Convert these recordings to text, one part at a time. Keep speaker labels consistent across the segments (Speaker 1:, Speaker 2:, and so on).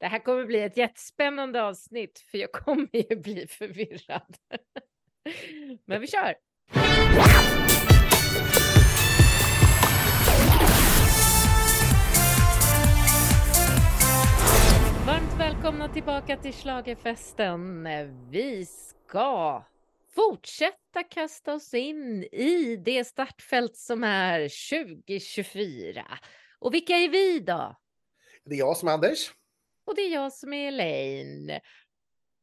Speaker 1: Det här kommer bli ett jättespännande avsnitt för jag kommer ju bli förvirrad. Men vi kör! Varmt välkomna tillbaka till Schlagerfesten. Vi ska fortsätta kasta oss in i det startfält som är 2024. Och vilka är vi då?
Speaker 2: Det är jag som är Anders.
Speaker 1: Och det är jag som är Elaine.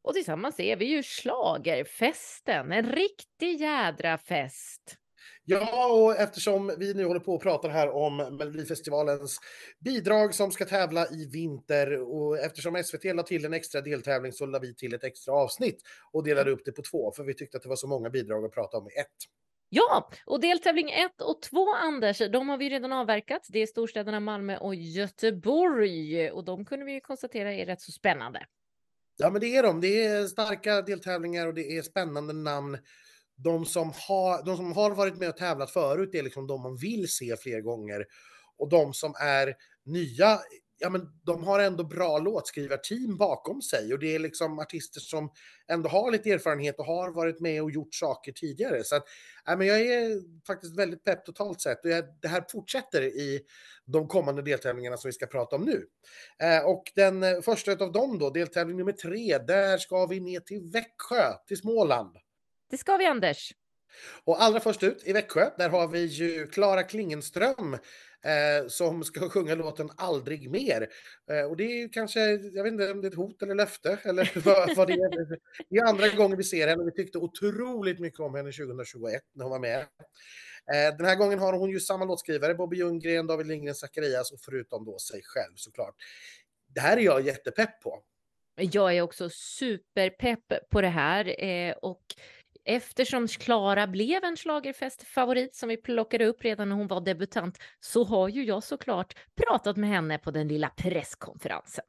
Speaker 1: Och tillsammans är vi ju Schlagerfesten, en riktig jädra fest.
Speaker 2: Ja, och eftersom vi nu håller på och pratar här om Melodifestivalens bidrag som ska tävla i vinter och eftersom SVT la till en extra deltävling så la vi till ett extra avsnitt och delade upp det på två för vi tyckte att det var så många bidrag att prata om i ett.
Speaker 1: Ja, och deltävling 1 och 2, Anders, de har vi redan avverkat. Det är storstäderna Malmö och Göteborg och de kunde vi ju konstatera är rätt så spännande.
Speaker 2: Ja, men det är de. Det är starka deltävlingar och det är spännande namn. De som har, de som har varit med och tävlat förut är liksom de man vill se fler gånger. Och de som är nya ja, men de har ändå bra låtskrivarteam bakom sig och det är liksom artister som ändå har lite erfarenhet och har varit med och gjort saker tidigare. Så att, ja, men jag är faktiskt väldigt pepp totalt sett och jag, det här fortsätter i de kommande deltävlingarna som vi ska prata om nu. Eh, och den eh, första av dem då, deltävling nummer tre, där ska vi ner till Växjö, till Småland.
Speaker 1: Det ska vi Anders.
Speaker 2: Och allra först ut i Växjö, där har vi ju Klara Klingenström eh, som ska sjunga låten Aldrig mer. Eh, och det är ju kanske, jag vet inte om det är ett hot eller löfte eller vad, vad det är. Det är andra gången vi ser henne och vi tyckte otroligt mycket om henne 2021 när hon var med. Eh, den här gången har hon ju samma låtskrivare, Bobby Ljunggren, David Lindgren, Zacharias och förutom då sig själv såklart. Det här är jag jättepepp på.
Speaker 1: Jag är också superpepp på det här eh, och Eftersom Klara blev en slagerfestfavorit som vi plockade upp redan när hon var debutant så har ju jag såklart pratat med henne på den lilla presskonferensen.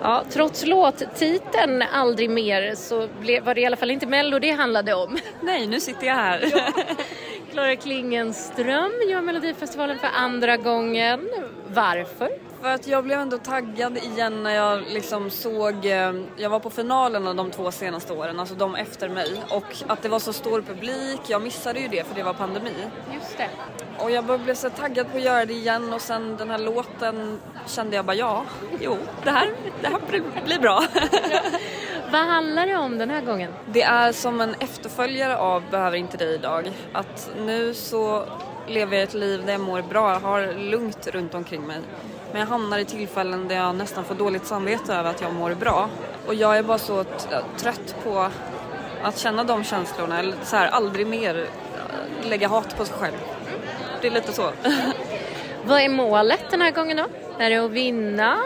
Speaker 1: Ja, trots låttiteln Aldrig mer så var det i alla fall inte Mello det handlade om.
Speaker 3: Nej, nu sitter jag här. Ja.
Speaker 1: Klara Klingenström gör Melodifestivalen för andra gången. Varför?
Speaker 3: För att jag blev ändå taggad igen när jag liksom såg, eh, jag var på finalen av de två senaste åren, alltså de efter mig. Och att det var så stor publik, jag missade ju det för det var pandemi.
Speaker 1: Just det.
Speaker 3: Och jag blev så taggad på att göra det igen och sen den här låten kände jag bara ja, jo, det här, det här blir bra.
Speaker 1: Vad handlar det om den här gången?
Speaker 3: Det är som en efterföljare av Behöver inte dig idag. Att nu så lever jag ett liv där jag mår bra, har lugnt runt omkring mig. Men jag hamnar i tillfällen där jag nästan får dåligt samvete över att jag mår bra. Och jag är bara så trött på att känna de känslorna, eller så här, aldrig mer äh, lägga hat på sig själv. Det är lite så.
Speaker 1: Vad är målet den här gången då? Är det att vinna?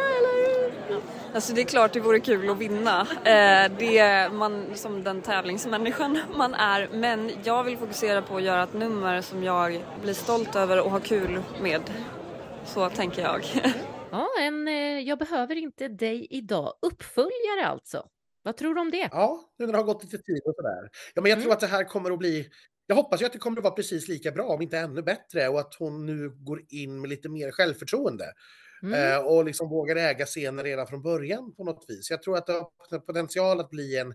Speaker 3: Alltså det är klart det vore kul att vinna. Eh, det är man som den tävlingsmänniskan man är. Men jag vill fokusera på att göra ett nummer som jag blir stolt över och har kul med. Så tänker jag.
Speaker 1: Ja, en eh, Jag behöver inte dig idag. Uppföljare alltså. Vad tror du om det?
Speaker 2: Ja, nu när det har gått lite tid och sådär. Ja, men jag mm. tror att det här kommer att bli jag hoppas ju att det kommer att vara precis lika bra, om inte ännu bättre, och att hon nu går in med lite mer självförtroende. Mm. Eh, och liksom vågar äga scenen redan från början på något vis. Jag tror att det har potential att bli en,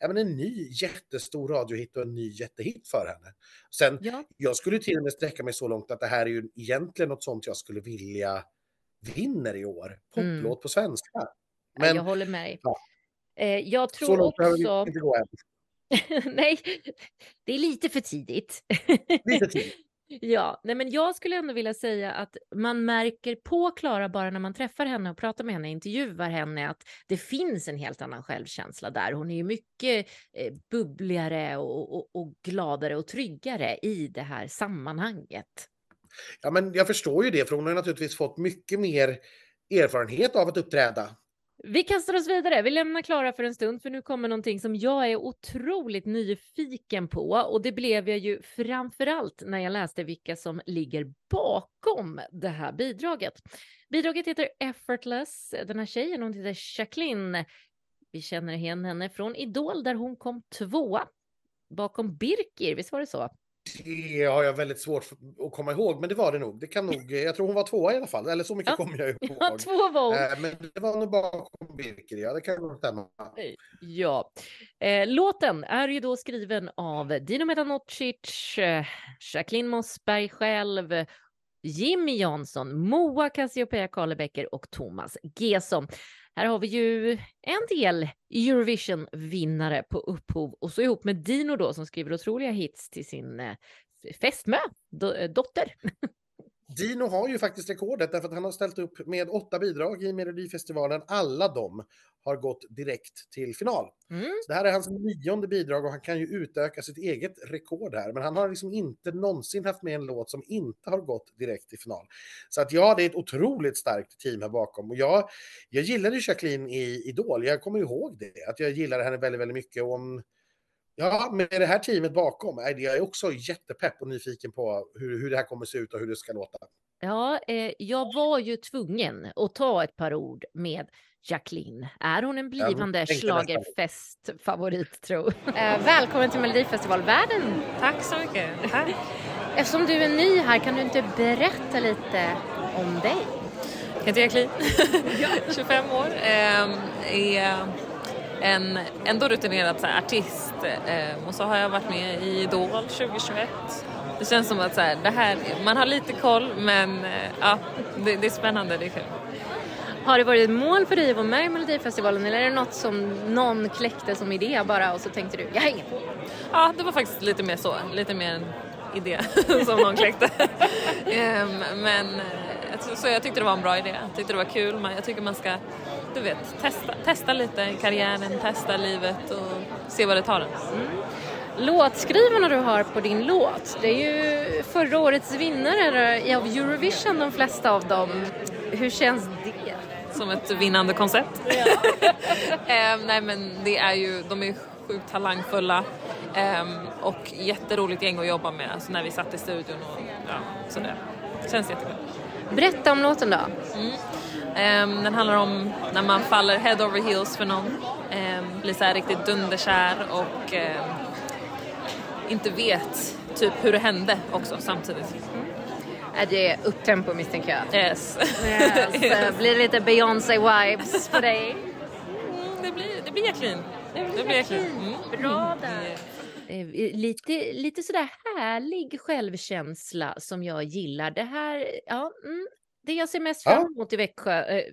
Speaker 2: även en ny jättestor radiohit och en ny jättehit för henne. Sen, ja. jag skulle till och med sträcka mig så långt att det här är ju egentligen något sånt jag skulle vilja vinner i år. Poplåt mm. på svenska.
Speaker 1: Men, jag håller med. Ja. Eh, jag tror så långt också... inte gå än. Nej, det är lite för tidigt.
Speaker 2: Lite tidigt.
Speaker 1: Ja, nej men jag skulle ändå vilja säga att man märker på Klara bara när man träffar henne och pratar med henne, intervjuar henne, att det finns en helt annan självkänsla där. Hon är ju mycket eh, bubbligare och, och, och, gladare och tryggare i det här sammanhanget.
Speaker 2: Ja, men jag förstår ju det, för hon har naturligtvis fått mycket mer erfarenhet av att uppträda
Speaker 1: vi kastar oss vidare. Vi lämnar Klara för en stund, för nu kommer någonting som jag är otroligt nyfiken på. Och det blev jag ju framförallt när jag läste vilka som ligger bakom det här bidraget. Bidraget heter Effortless. Den här tjejen, hon heter Jacqueline. Vi känner igen henne från Idol där hon kom tvåa bakom Birkir, visst var det så?
Speaker 2: Det har jag väldigt svårt att komma ihåg, men det var det nog. Det kan nog jag tror hon var tvåa i alla fall, eller så mycket
Speaker 1: Ja.
Speaker 2: kommer jag ihåg.
Speaker 1: Ja, två var hon.
Speaker 2: Eh, Men det var nog bakom Birker, ja, det kan nog stämma.
Speaker 1: Ja. Eh, låten är ju då skriven av Dino Metanocic, eh, Jacqueline Mossberg själv, Jimmy Jansson, Moa Cassiopeia Karlebäcker och Thomas Gesson. Här har vi ju en del Eurovision-vinnare på upphov och så ihop med Dino då som skriver otroliga hits till sin eh, fästmö, dotter.
Speaker 2: Dino har ju faktiskt rekordet därför att han har ställt upp med åtta bidrag i Melodifestivalen. Alla de har gått direkt till final.
Speaker 1: Mm.
Speaker 2: Så det här är hans nionde bidrag och han kan ju utöka sitt eget rekord här. Men han har liksom inte någonsin haft med en låt som inte har gått direkt till final. Så att ja, det är ett otroligt starkt team här bakom. Och jag, jag gillade Jacqueline i Idol. Jag kommer ihåg det, att jag gillade henne väldigt, väldigt mycket. Och om, ja, med det här teamet bakom, är jag är också jättepepp och nyfiken på hur, hur det här kommer se ut och hur det ska låta.
Speaker 1: Ja, eh, jag var ju tvungen att ta ett par ord med Jacqueline. Är hon en blivande schlagerfestfavorit tro? Eh, välkommen till Melodifestivalvärlden.
Speaker 4: Tack så mycket. Tack.
Speaker 1: Eftersom du är ny här, kan du inte berätta lite om dig?
Speaker 4: Jag heter Jacqueline, 25 år. Ehm, är en ändå rutinerad så här, artist. Ehm, och så har jag varit med i Idol 2021. Det känns som att så här, det här, man har lite koll men eh, ja, det, det är spännande, det är kul.
Speaker 1: Har det varit ett mål för dig att vara med i Melodifestivalen eller är det något som någon kläckte som idé bara och så tänkte du, jag hänger på?
Speaker 4: Ja, det var faktiskt lite mer så. Lite mer en idé som någon kläckte. Ehm, Men eh, så- jag tyckte det var en bra idé. Jag tyckte det var kul. Jag tycker man ska, du vet, testa, testa lite karriären, testa livet och se vad det tar en.
Speaker 1: Låtskrivarna du har på din låt, det är ju förra årets vinnare av Eurovision de flesta av dem. Hur känns det?
Speaker 4: Som ett vinnande koncept. Ehm, nej men det är ju, de är sjukt talangfulla ehm, och jätteroligt gäng att jobba med. Alltså när vi satt i studion och ja, så det känns jättekul.
Speaker 1: Berätta om låten då.
Speaker 4: Ehm, den handlar om när man faller head over heels för någon, ehm, blir så riktigt dunderkär och ehm, inte vet typ hur det hände också samtidigt.
Speaker 1: Är det upptempo misstänker jag?
Speaker 4: Yes.
Speaker 1: Yes, eh, blir det lite Beyoncé-vibes på dig?
Speaker 4: Mm, det blir, det blir Jacqueline. Det blir Jacqueline. Mm.
Speaker 1: Bra där. Eh, Lite, lite sådär härlig självkänsla som jag gillar. Det här, ja, mm, det jag ser mest fram emot i Växjö eh,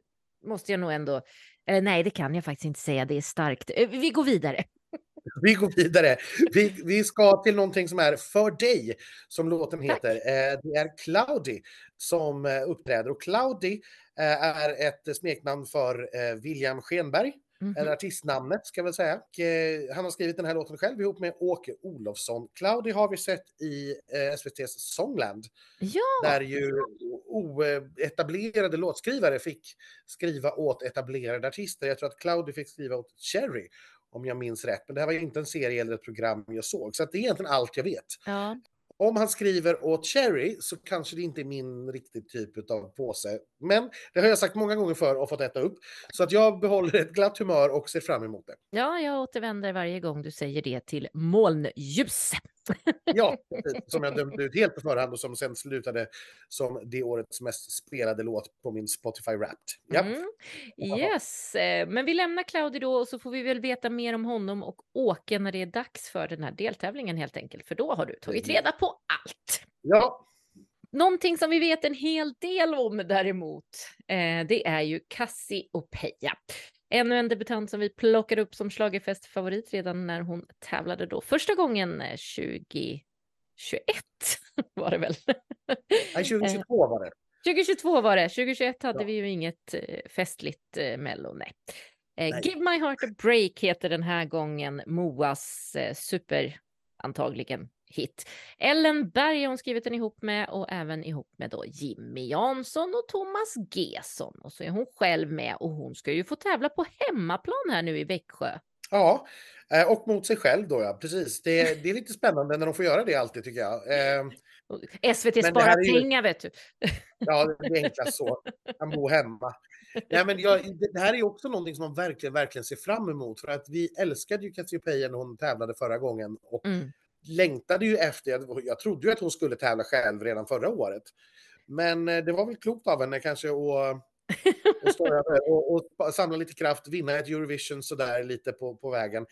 Speaker 1: måste jag nog ändå, eh, nej det kan jag faktiskt inte säga, det är starkt. Eh, vi går vidare.
Speaker 2: Vi går vidare. Vi, vi ska till någonting som är För dig, som låten
Speaker 1: Tack.
Speaker 2: heter. Eh, Det är Cloudy som eh, uppträder och Cloudy eh, är ett smeknamn för eh, William Schenberg,
Speaker 1: Mhm.
Speaker 2: eller artistnamnet ska jag väl säga. Och, eh, Han har skrivit den här låten själv ihop med Åke Olofsson. Cloudy har vi sett i eh, SVTs Songland
Speaker 1: Ja,
Speaker 2: där ju oetablerade låtskrivare fick skriva åt etablerade artister. Jag tror att Cloudy fick skriva åt Cherry, om jag minns rätt. Men det här var ju inte en serie eller ett program jag såg, så det är egentligen allt jag vet.
Speaker 1: ja.
Speaker 2: Om han skriver åt Cherry så kanske det inte är min riktigt typ av påse. Men det har jag sagt många gånger förr och fått äta upp. Så att jag behåller ett glatt humör och ser fram emot det.
Speaker 1: ja, jag återvänder varje gång du säger det till molnljus.
Speaker 2: Ja, som jag dömde ut helt på förhand och som sen slutade som det årets mest spelade låt på min Spotify Wrapped. Ja.
Speaker 1: Mm. Yes, eh, men vi lämnar Claudio då och så får vi väl veta mer om honom och Åke när det är dags för den här deltävlingen helt enkelt. För då har du tagit reda på allt.
Speaker 2: ja,
Speaker 1: Någonting som vi vet en hel del om däremot, eh, det är ju Cassiopeia. Ännu en debutant som vi plockade upp som schlagerfestfavorit redan när hon tävlade då första gången eh, 2021 var det väl?
Speaker 2: nej, 2022 var det.
Speaker 1: 2022 var det, 2021 hade
Speaker 2: Ja.
Speaker 1: vi ju inget eh, festligt eh, mello, nej. Eh. Give My Heart a Break heter den här gången Moas eh, super, antagligen, hit. Ellen Berg har hon skrivit den ihop med och även ihop med då Jimmy Jansson och Thomas Gesson. Och så är hon själv med och hon ska ju få tävla på hemmaplan här nu i Växjö.
Speaker 2: Ja, eh, och mot sig själv då ja, precis. Det, det är lite spännande när de får göra det alltid tycker jag. Eh,
Speaker 1: Och SVT sparar
Speaker 2: ju-
Speaker 1: pengar vet du.
Speaker 2: Ja, det är enklast så. Han bor hemma. Nej, men jag, det här är också någonting som man verkligen, verkligen ser fram emot. För att vi älskade ju Cassiopeia när hon tävlade förra gången. Och
Speaker 1: Mm.
Speaker 2: Längtade ju efter, jag, trodde ju att hon skulle tävla själv redan förra året. Men eh, det var väl klokt av henne kanske att och, och, och samla lite kraft, vinna ett Eurovision sådär lite på, på vägen.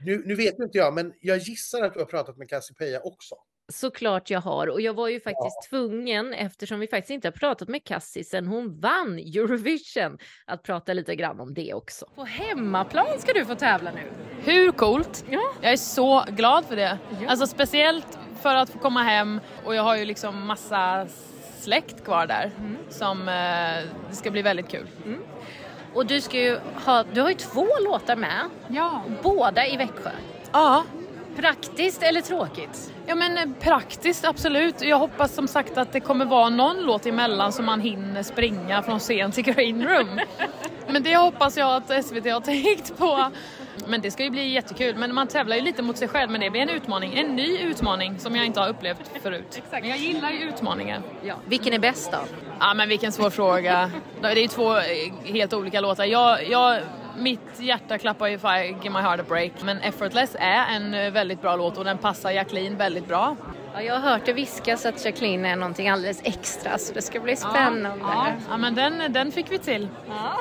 Speaker 2: Nu, nu vet inte jag, men jag gissar att du har pratat med Cassiopeia också.
Speaker 1: Såklart jag har och jag var ju faktiskt ja. tvungen eftersom vi faktiskt inte har pratat med Cassie sen hon vann Eurovision att prata lite grann om det också. På hemmaplan ska du få tävla nu.
Speaker 5: Hur coolt? Ja. Jag är så glad för det. Ja. Alltså speciellt för att få komma hem och jag har ju liksom massa släkt kvar där mm. som eh, det ska bli väldigt kul. Mm.
Speaker 1: Och du ska ju ha, du har ju två låtar med.
Speaker 5: Ja.
Speaker 1: Båda i Växjö.
Speaker 5: Ja.
Speaker 1: Praktiskt eller tråkigt?
Speaker 5: Ja men eh, praktiskt absolut. Jag hoppas som sagt att det kommer vara någon låt emellan så man hinner springa från scen till green room. men det hoppas jag att SVT har tänkt på. Men det ska ju bli jättekul. Men man tävlar ju lite mot sig själv men det blir en utmaning. En ny utmaning som jag inte har upplevt förut. Men jag gillar ju utmaningar.
Speaker 1: Ja. Vilken är bäst då?
Speaker 5: Ja men vilken svår fråga. Det är ju två eh, helt olika låtar. Jag, jag mitt hjärta klappar ju för Give My Heart A Break. Men Effortless är en eh, väldigt bra låt och den passar Jacqueline väldigt bra.
Speaker 1: Ja, jag har hört det viskas att Jacqueline är någonting alldeles extra så det ska bli spännande.
Speaker 5: Ja, ja. ja men den, den fick vi till. Ja.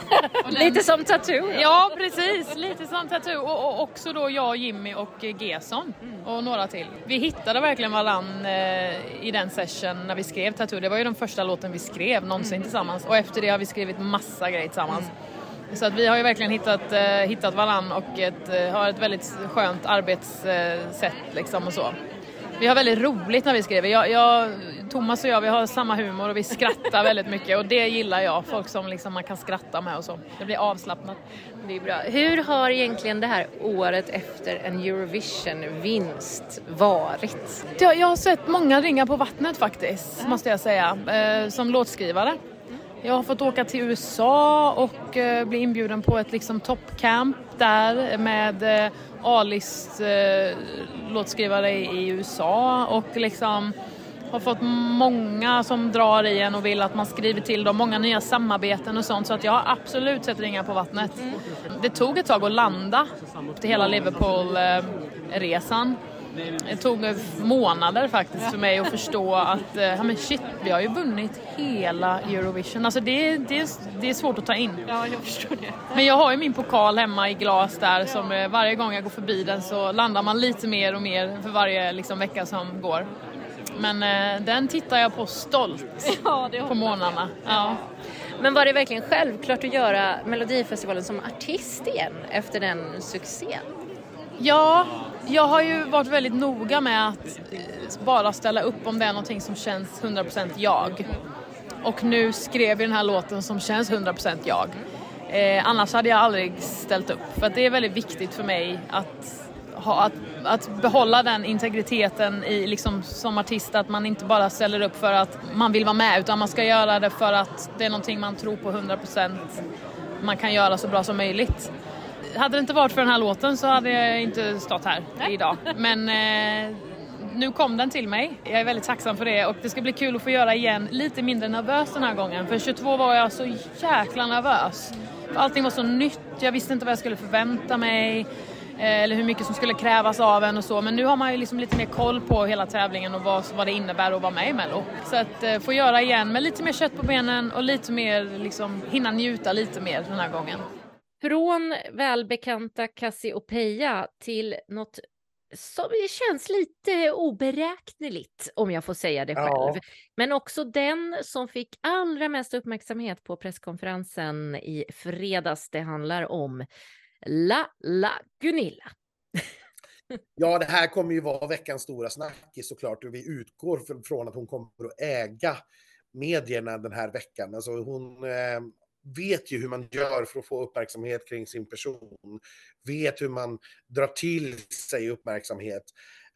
Speaker 1: Lite som Tattoo.
Speaker 5: Ja precis, lite som Tattoo och, och också då jag, Jimmy och Gesson mm. och några till. Vi hittade verkligen varann eh, i den session när vi skrev Tattoo. Det var ju den första låten vi skrev någonsin mm. tillsammans och efter det har vi skrivit massa grejer tillsammans. Mm. Så att vi har ju verkligen hittat, eh, hittat varann och ett, eh, har ett väldigt skönt arbetssätt liksom och så. Vi har väldigt roligt när vi skriver. Jag, jag, Thomas och jag vi har samma humor och vi skrattar väldigt mycket och det gillar jag. Folk som liksom man kan skratta med och så. Det blir avslappnat.
Speaker 1: Det är bra. Hur har egentligen det här året efter en Eurovision-vinst varit?
Speaker 5: Jag, jag har sett många ringar på vattnet faktiskt, måste jag säga, eh, som låtskrivare. Jag har fått åka till USA och eh, bli inbjuden på ett liksom toppcamp där med eh, A-list eh, låtskrivare i USA och liksom har fått många som drar i en och vill att man skriver till dem, många nya samarbeten och sånt så att jag har absolut sett ringar på vattnet. Det tog ett tag att landa till hela Liverpool-resan. Eh, det tog månader faktiskt för mig att förstå att, eh, ja men shit, vi har ju vunnit hela Eurovision. Alltså det, det, det är svårt att ta in.
Speaker 1: Ja, jag förstår det.
Speaker 5: Men jag har ju min pokal hemma i glas där som eh, varje gång jag går förbi den så landar man lite mer och mer för varje liksom, vecka som går. Men eh, den tittar jag på stolt ja, på morgnarna. Ja.
Speaker 1: Men var det verkligen självklart att göra Melodifestivalen som artist igen efter den succén?
Speaker 5: Ja, jag har ju varit väldigt noga med att eh, bara ställa upp om det är någonting som känns 100% jag. Och nu skrev jag den här låten som känns 100% jag. Eh, annars hade jag aldrig ställt upp. För det är väldigt viktigt för mig att, ha, att, att behålla den integriteten i, liksom, som artist. Att man inte bara ställer upp för att man vill vara med utan man ska göra det för att det är någonting man tror på 100% man kan göra så bra som möjligt hade det inte varit för den här låten så hade jag inte stått här idag. Men eh, nu kom den till mig. Jag är väldigt tacksam för det och det ska bli kul att få göra igen lite mindre nervös den här gången. För 22 var jag så jäkla nervös. Allting var så nytt, jag visste inte vad jag skulle förvänta mig eh, eller hur mycket som skulle krävas av en och så. Men nu har man ju liksom lite mer koll på hela tävlingen och vad, vad det innebär att vara med i Mello. Så att eh, få göra igen med lite mer kött på benen och lite mer liksom hinna njuta lite mer den här gången.
Speaker 1: Från välbekanta Cassiopeia till något som känns lite oberäkneligt, om jag får säga det själv. Ja. Men också den som fick allra mest uppmärksamhet på presskonferensen i fredags. Det handlar om La La Gunilla.
Speaker 2: Ja, det här kommer ju vara veckans stora snackis såklart och vi utgår från att hon kommer att äga medierna den här veckan. Alltså hon eh, vet ju hur man gör för att få uppmärksamhet kring sin person, vet hur man drar till sig uppmärksamhet.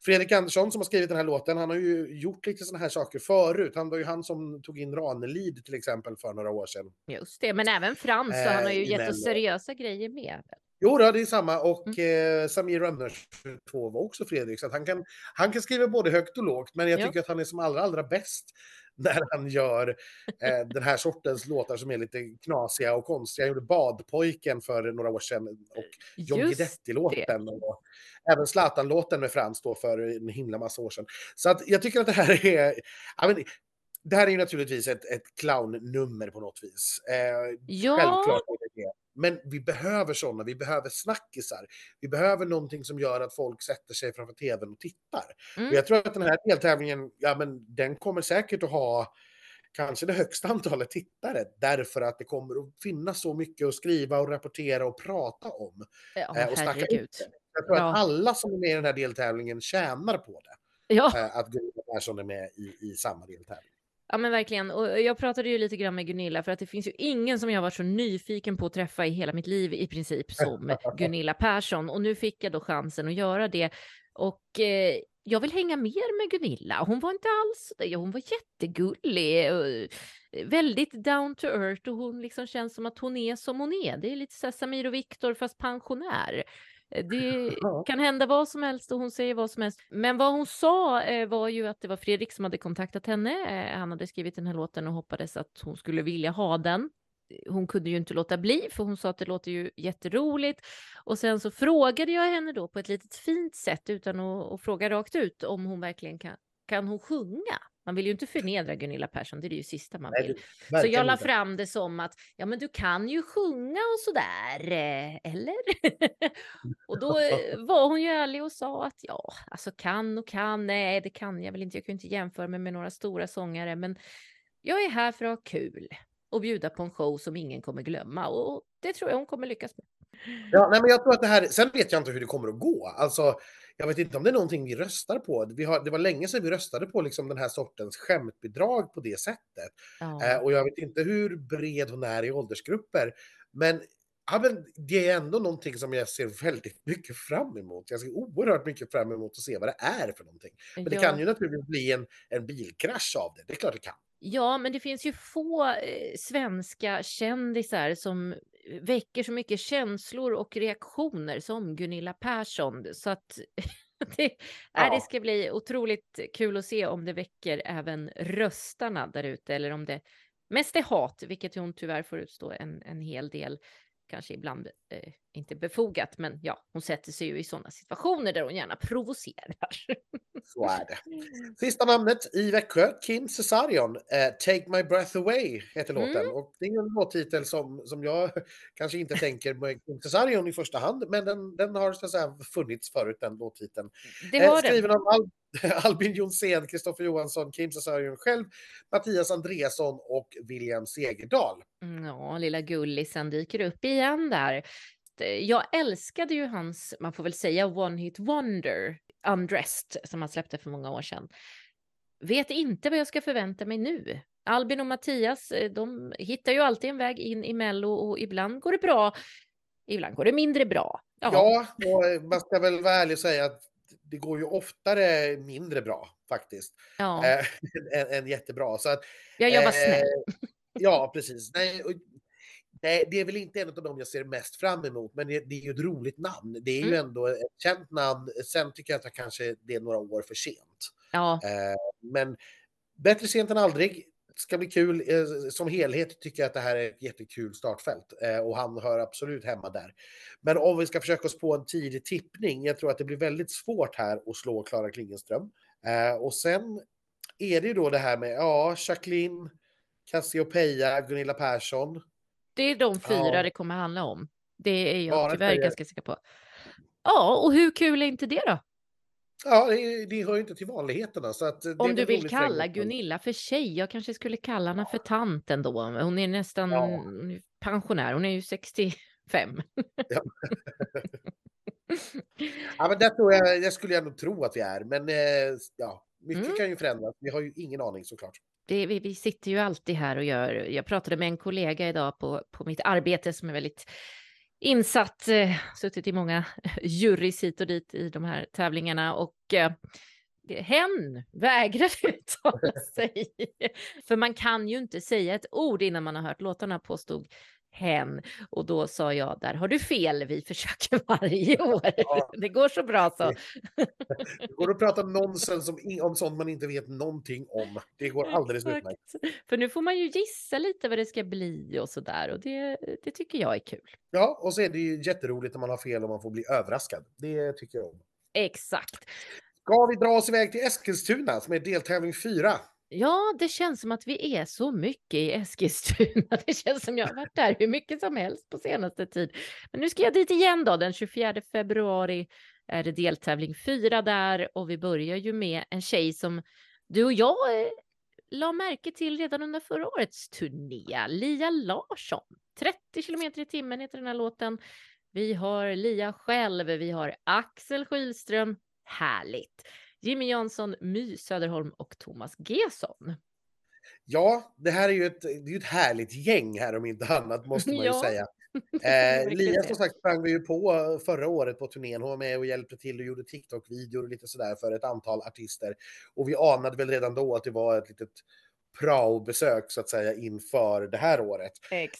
Speaker 2: Fredrik Andersson som har skrivit den här låten, han har ju gjort lite sådana här saker förut. Han var ju han som tog in Ranelid till exempel för några år sedan.
Speaker 1: Just det, men även Frans, så han har ju eh, gett oss seriösa grejer med.
Speaker 2: Jo, det är samma och
Speaker 1: Mm.
Speaker 2: eh, Samir Rönners 2 var också Fredrik. Så han, kan, han kan skriva både högt och lågt, men jag
Speaker 1: Ja.
Speaker 2: tycker att han är som allra, allra bäst när han gör eh, den här sortens låtar som är lite knasiga och konstiga. Jag gjorde Badpojken för några år sedan och John Guidetti-låten. Och även Zlatan-låten med Frans då för en himla massa år sedan. Så att jag tycker att det här är... Men, det här är ju naturligtvis ett, ett clownnummer på något vis. Eh,
Speaker 1: Ja,
Speaker 2: Självklart. Men vi behöver sådana, vi behöver snackisar. Vi behöver någonting som gör att folk sätter sig framför tvn och tittar.
Speaker 1: Mm.
Speaker 2: Och jag tror att den här deltävlingen, ja men den kommer säkert att ha kanske det högsta antalet tittare därför att det kommer att finnas så mycket att skriva och rapportera och prata om.
Speaker 1: ja
Speaker 2: eh, och snacka ut. Jag tror
Speaker 1: Ja.
Speaker 2: att alla som är med i den här deltävlingen tjänar på det.
Speaker 1: Ja.
Speaker 2: eh, Att Gunilla Persson är med i, i samma deltävling.
Speaker 1: Ja men verkligen. Och jag pratade ju lite grann med Gunilla för att det finns ju ingen som jag varit så nyfiken på att träffa i hela mitt liv i princip som Gunilla Persson. Och nu fick jag då chansen att göra det. Och eh, jag vill hänga mer med Gunilla. Hon var inte alls det. Hon var jättegullig. Och, eh, väldigt down to earth och hon liksom känns som att hon är som hon är. Det är lite så här Samir och Viktor fast pensionär. Eh, Det kan hända vad som helst och hon säger vad som helst. Men vad hon sa eh, var ju att det var Fredrik som hade kontaktat henne. Eh, han hade skrivit den här låten och hoppades att hon skulle vilja ha den. Hon kunde ju inte låta bli för hon sa att det låter ju jätteroligt. Och sen så frågade jag henne då på ett litet fint sätt utan att, att fråga rakt ut om hon verkligen kan, kan hon sjunga? Man vill ju inte förnedra Gunilla Persson, det är det ju sista man vill. Så jag la fram det som att, ja men du kan ju sjunga och sådär, eh, eller? och då eh, var hon ju ärlig och sa att ja, alltså kan och kan, nej det kan jag väl inte, jag kan ju inte jämföra mig med några stora sångare, men jag är här för att ha kul och bjuda på en show som ingen kommer glömma och det tror jag hon kommer lyckas med.
Speaker 2: Ja, nej, men jag tror att det här, sen vet jag inte hur det kommer att gå. Alltså, jag vet inte om det är någonting vi röstar på. Vi har, det var länge sedan vi röstade på liksom den här sortens skämtbidrag på det sättet.
Speaker 1: Ja.
Speaker 2: Eh, och jag vet inte hur bred hon är i åldersgrupper. Men, ja, men det är ändå någonting som jag ser väldigt mycket fram emot. Jag ser oerhört mycket fram emot att se vad det är för någonting. Men det
Speaker 1: Ja.
Speaker 2: kan ju naturligtvis bli en, en bilkrasch av det. Det är klart det kan.
Speaker 1: Ja, men det finns ju få eh, svenska kändisar som väcker så mycket känslor och reaktioner som Gunilla Persson. Så att det,
Speaker 2: Ja.
Speaker 1: det ska bli otroligt kul att se om det väcker även röstarna där ute eller om det mest är hat, vilket hon tyvärr får utstå en, en hel del. Kanske ibland eh, inte befogat, men ja, hon sätter sig ju i sådana situationer där hon gärna provocerar.
Speaker 2: Så är det. Sista namnet i Växjö, Kim Cesarion. Eh, Take My Breath Away heter låten.
Speaker 1: Mm.
Speaker 2: Och det är en låttitel som, som jag kanske inte tänker med Kim Cesarion i första hand, men den, den har så att säga funnits förut, den låttiteln.
Speaker 1: Det
Speaker 2: Eh,
Speaker 1: har det.
Speaker 2: skriven av Al Albin Jonsén, Kristoffer Johansson, Kim Cesarion själv, Mattias Andreasson och William Segerdahl.
Speaker 1: Mm, Ja, lilla gullisen dyker upp igen där. Jag älskade ju hans, man får väl säga One Hit Wonder, Undressed, som han släppte för många år sedan. Vet inte vad jag ska förvänta mig nu. Albin och Mattias, eh, de hittar ju alltid en väg in i Mello och ibland går det bra, ibland går det mindre bra. Ja,
Speaker 2: Ja, och man ska väl vara ärlig och säga att det går ju oftare mindre bra faktiskt,
Speaker 1: ja.
Speaker 2: eh, än, än jättebra. Så att,
Speaker 1: jag jobbar
Speaker 2: eh,
Speaker 1: snällt.
Speaker 2: Ja, precis. Nej, och, nej, det är väl inte en av dem jag ser mest fram emot, men det, det är ju ett roligt namn. Det är ju
Speaker 1: Mm.
Speaker 2: ändå ett känt namn. Sen tycker jag att kanske det är några år för sent.
Speaker 1: Ja,
Speaker 2: Eh, men bättre sent än aldrig. Ska bli kul. Eh, som helhet tycker jag att det här är ett jättekul startfält eh, och han hör absolut hemma där. Men om vi ska försöka oss på en tidig tippning. Jag tror att det blir väldigt svårt här att slå Klara Klingenström. Eh, och sen är det ju då det här med ja, Jacqueline, Cassiopeia, Gunilla Persson.
Speaker 1: det är de fyra
Speaker 2: Ja.
Speaker 1: det kommer handla om. Det är jag
Speaker 2: Bara
Speaker 1: tyvärr ganska säker på. Ja, och hur kul är inte det då?
Speaker 2: Ja, det, det hör ju inte till vanligheterna. Så att det är
Speaker 1: Om du vill kalla. Gunilla för tjej, jag kanske skulle kalla henne för tant ändå. Hon är nästan
Speaker 2: Ja.
Speaker 1: pensionär, hon är ju 65.
Speaker 2: Ja. Ja, men där tror jag, jag skulle jag nog tro att vi är. Men eh, ja, mycket
Speaker 1: Mm.
Speaker 2: kan ju förändras. Vi har ju ingen aning såklart.
Speaker 1: Det, vi, vi sitter ju alltid här och gör, jag pratade med en kollega idag på, på mitt arbete som är väldigt insatt, eh, suttit i många jurys hit och dit i de här tävlingarna och eh, hen vägrar uttala sig. För man kan ju inte säga ett ord innan man har hört låtarna påstod hen. Och då sa jag, där har du fel, vi försöker varje år.
Speaker 2: Ja.
Speaker 1: Det går så bra så.
Speaker 2: Det går att prata nonsens om, om sånt man inte vet någonting om. Det går alldeles
Speaker 1: Exakt.
Speaker 2: utmärkt.
Speaker 1: För nu får man ju gissa lite vad det ska bli och sådär och det, det tycker jag är kul.
Speaker 2: Ja, och så är det ju jätteroligt när man har fel och man får bli överraskad. Det tycker jag om.
Speaker 1: Exakt.
Speaker 2: Ska vi dra oss iväg till Eskilstuna som är deltävling 4?
Speaker 1: Ja, det känns som att vi är så mycket i Eskilstuna. Det känns som jag har varit där hur mycket som helst på senaste tid. Men nu ska jag dit igen då. Den 24 februari är det deltävling 4 där och vi börjar ju med en tjej som du och jag eh, la märke till redan under förra årets turné. Lia Larsson. 30 kilometer i timmen heter den här låten. Vi har Lia själv, vi har Axel Skylström. Härligt. Jimmy Jansson, My Söderholm och Thomas Gesson.
Speaker 2: Ja, det här är ju ett, det är ett härligt gäng här om inte annat måste man ju
Speaker 1: Ja.
Speaker 2: säga. Eh, Lia som sagt sprang vi ju på förra året på turnén. Hon var med och hjälpte till och gjorde TikTok-videor och lite sådär för ett antal artister. Och vi anade väl redan då att det var ett litet prao-besök så att säga inför det här året.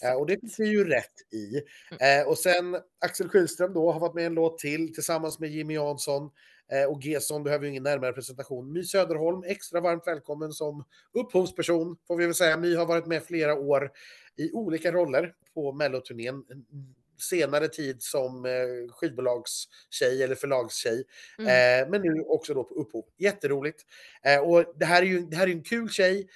Speaker 2: Eh, och det fick vi ju rätt i. Eh, och sen Axel Skylström då har varit med en låt till tillsammans med Jimmy Jansson. Eh, och Gesson behöver ju ingen närmare presentation. My Söderholm, extra varmt välkommen som upphovsperson får vi väl säga. My har varit med flera år i olika roller på melloturnén. Senare tid som eh, skivbolagstjej eller förlagstjej.
Speaker 1: Mm.
Speaker 2: Eh, men nu också då på upphov. Jätteroligt. Och det här är ju det här är en kul tjej,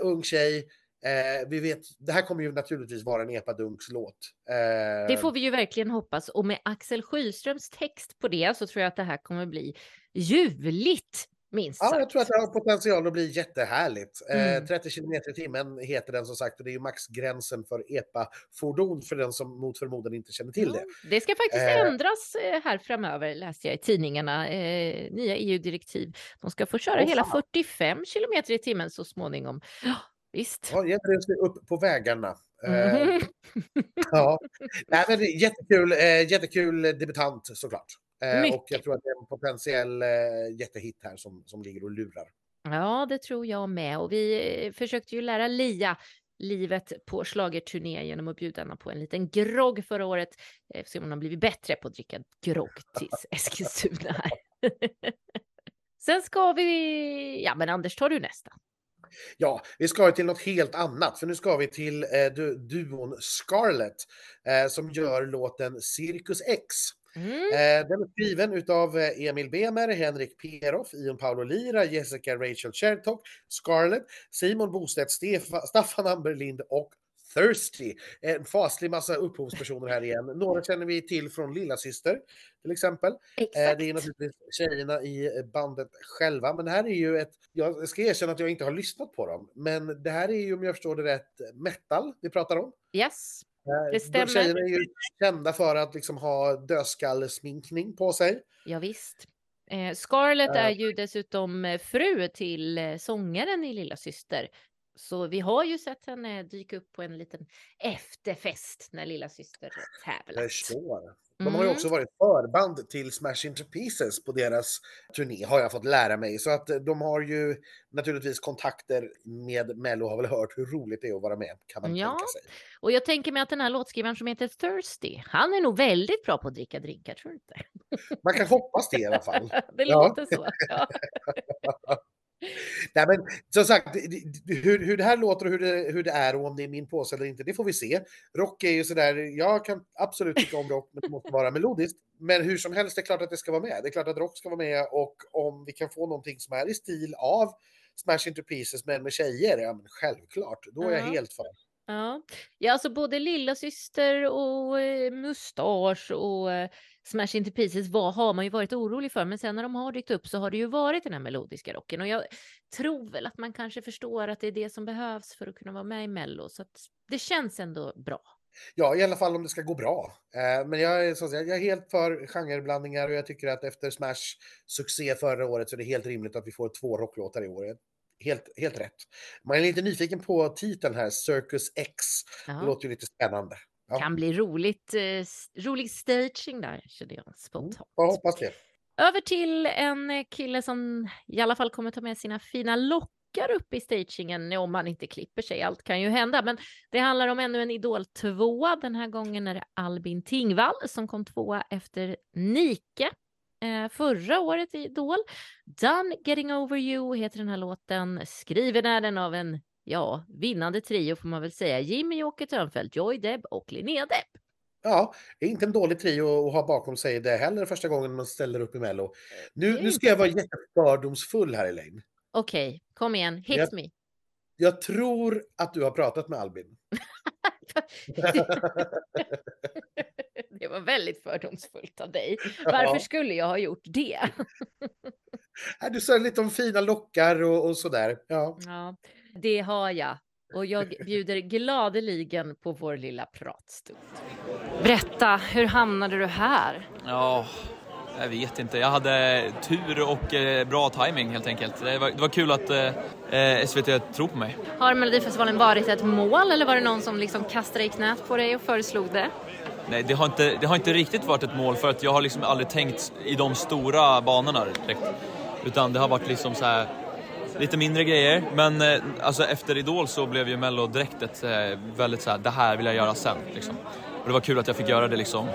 Speaker 2: ung tjej. Eh, vi vet, det här kommer ju naturligtvis vara en epadunks-låt. Eh,
Speaker 1: Det får vi ju verkligen hoppas. Och med Axel Skylströms text på det så tror jag att det här kommer bli ljuvligt, minst
Speaker 2: Ja,
Speaker 1: sagt.
Speaker 2: jag tror att det har potential att bli jättehärligt.
Speaker 1: Mm.
Speaker 2: Eh, 30 km i timmen heter den som sagt och det är ju maxgränsen för EPA-fordon för den som mot förmodan inte känner till det.
Speaker 1: Ja, det ska faktiskt
Speaker 2: Eh.
Speaker 1: ändras eh, här framöver, läste jag i tidningarna. Nya EU-direktiv. De ska få köra
Speaker 2: Åh,
Speaker 1: hela
Speaker 2: fan.
Speaker 1: 45 kilometer i timmen så småningom. Visst.
Speaker 2: Ja, gäller det upp på vägarna. Eh,
Speaker 1: Mhm.
Speaker 2: ja. Nej, men jättekul, eh, jättekul debutant såklart. Eh, och jag tror att det är en potentiell eh, jättehit här som, som ligger och lurar.
Speaker 1: Ja, det tror jag med. Och vi försökte ju lära Lia livet på schlagerturné genom att bjuda henne på en liten grogg förra året. Se om hon har blivit bättre på att dricka grogg till Eskilstuna. här. Sen ska vi... Ja, men Anders, tar du nästa?
Speaker 2: Ja, vi ska ju till något helt annat, för nu ska vi till eh, du, duon Scarlett eh, som gör låten Cirkus X.
Speaker 1: Mm.
Speaker 2: Eh, den är skriven utav eh, Emil Bemer, Henrik Peroff, Ion Paolo Lira, Jessica Rachel Chertok, Scarlett, Simon Bostedt, Staffan Amberlind och Thirsty. En faslig massa upphovspersoner här igen. Några känner vi till från Lilla Syster till exempel. Eh,
Speaker 1: Exakt.
Speaker 2: Det är naturligtvis tjejerna i bandet själva, men det här är ju ett, jag ska erkänna att jag inte har lyssnat på dem, men det här är ju om jag förstår det rätt metal vi pratar om.
Speaker 1: Yes.
Speaker 2: Eh,
Speaker 1: Det stämmer.
Speaker 2: De tjejerna är ju kända för att liksom ha dödskallesminkning på sig.
Speaker 1: Ja, visst. Eh, Scarlett
Speaker 2: Eh.
Speaker 1: är ju dessutom eh, fru till eh, sångaren i Lilla Syster. Så vi har ju sett henne dyka upp på en liten efterfest när Lilla Syster
Speaker 2: Jag
Speaker 1: tävlat.
Speaker 2: förstår. De har ju
Speaker 1: Mm.
Speaker 2: också varit förband till Smash Into Pieces på deras turné, har jag fått lära mig. Så att eh, de har ju naturligtvis kontakter med Mello har väl hört hur roligt det är att vara med, kan man
Speaker 1: Ja.
Speaker 2: tänka sig.
Speaker 1: Och jag tänker mig att den här låtskrivaren som heter Thirsty, han är nog väldigt bra på att dricka drinkar, tror du inte?
Speaker 2: Man kan hoppas det i alla fall.
Speaker 1: Det
Speaker 2: Ja.
Speaker 1: låter så. Ja.
Speaker 2: Nej, men som sagt, hur, hur det här låter och hur det, hur det är och om det är min påse eller inte, det får vi se. Rock är ju sådär, jag kan absolut tycka om rock, men det måste vara melodiskt. Men hur som helst, det är klart att det ska vara med. Det är klart att rock ska vara med och om vi kan få någonting som är i stil av Smash Into Pieces men med tjejer, ja men självklart, då är jag
Speaker 1: Ja.
Speaker 2: helt för.
Speaker 1: Ja. ja, alltså både Lilla Syster och eh, Mustasch och eh, Smash Into Pieces var, har man ju varit orolig för, men sen när de har dykt upp så har det ju varit den här melodiska rocken och jag tror väl att man kanske förstår att det är det som behövs för att kunna vara med i Mello, så att det känns ändå bra.
Speaker 2: Ja, i alla fall om det ska gå bra. Eh, men jag är, så att säga, jag är helt för genreblandningar och jag tycker att efter Smash succé förra året så är det helt rimligt att vi får två rocklåtar i år. Helt, helt rätt. Man är lite nyfiken på titeln här, Circus X. Det
Speaker 1: Ja.
Speaker 2: låter ju lite spännande. Ja,
Speaker 1: Kan bli roligt, eh, rolig staging där, kände jag spontant.
Speaker 2: jag hoppas det.
Speaker 1: Över till en eh, kille som i alla fall kommer ta med sina fina lockar upp i stagingen om man inte klipper sig. Allt kan ju hända, men det handlar om ännu en Idol 2. Den här gången är det Albin Tingvall som kom tvåa efter Nike eh, förra året i Idol. Done Getting Over You heter den här låten. Skriven är den av en, ja, vinnande trio får man väl säga. Jimmy Jocke Törnfeldt, Joy Deb och Linnea Deb.
Speaker 2: Ja, det är inte en dålig trio att ha bakom sig det heller första gången man ställer upp i Mello. Nu, nu ska jag vara jättefördomsfull här Elaine.
Speaker 1: Okej, okay, kom igen, hit
Speaker 2: jag,
Speaker 1: me.
Speaker 2: Jag tror att du har pratat med Albin.
Speaker 1: det var väldigt fördomsfullt av dig. Varför ja. skulle jag ha gjort det?
Speaker 2: du sa lite om fina lockar och, och sådär. Ja.
Speaker 1: ja, det har jag. Och jag bjuder gladeligen på vår lilla pratstund. Berätta, hur hamnade du här?
Speaker 6: Ja, jag vet inte. Jag hade tur och eh, bra timing helt enkelt. Det var, det var kul att eh, SVT tror på mig.
Speaker 1: Har Melodifestivalen varit ett mål eller var det någon som liksom kastade i knät på dig och föreslog det?
Speaker 6: Nej, det har, inte, det har inte riktigt varit ett mål för att jag har liksom aldrig tänkt i de stora banorna direkt. Utan det har varit liksom så här lite mindre grejer. Men eh, alltså, efter Idol så blev ju Mello direkt ett eh, väldigt så här, det här vill jag göra sen. Liksom. Och det var kul att jag fick göra det liksom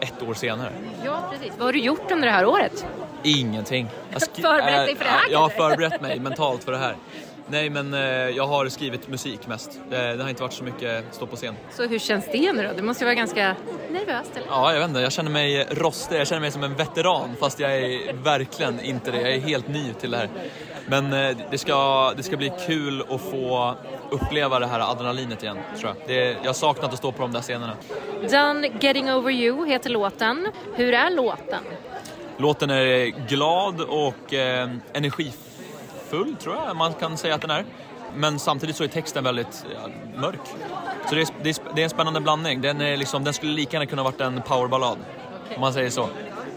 Speaker 6: ett år senare.
Speaker 1: Ja, precis. Vad har du gjort under det här året?
Speaker 6: Ingenting.
Speaker 1: Jag förberett dig för det här?
Speaker 6: Jag har förberett mig mentalt för det här. Nej, men eh, jag har skrivit musik mest. Det, det, har inte varit så mycket stå på scen.
Speaker 1: Så hur känns det nu då? Du måste ju vara ganska nervös eller?
Speaker 6: Ja, jag vet inte. Jag känner mig rostig. Jag känner mig som en veteran fast jag är verkligen inte det. Jag är helt ny till det här. Men eh, det, ska, det ska bli kul att få uppleva det här adrenalinet igen, tror jag. Det, jag har saknat att stå på de där scenerna.
Speaker 1: Done Getting Over You heter låten. Hur är låten?
Speaker 6: Låten är glad och eh, energifull, tror jag man kan säga att den är. Men samtidigt så är texten väldigt ja, mörk. Så det är, det, är, det är, en spännande blandning. Den, är liksom, den skulle lika gärna kunna varit en powerballad, okay. om man säger så.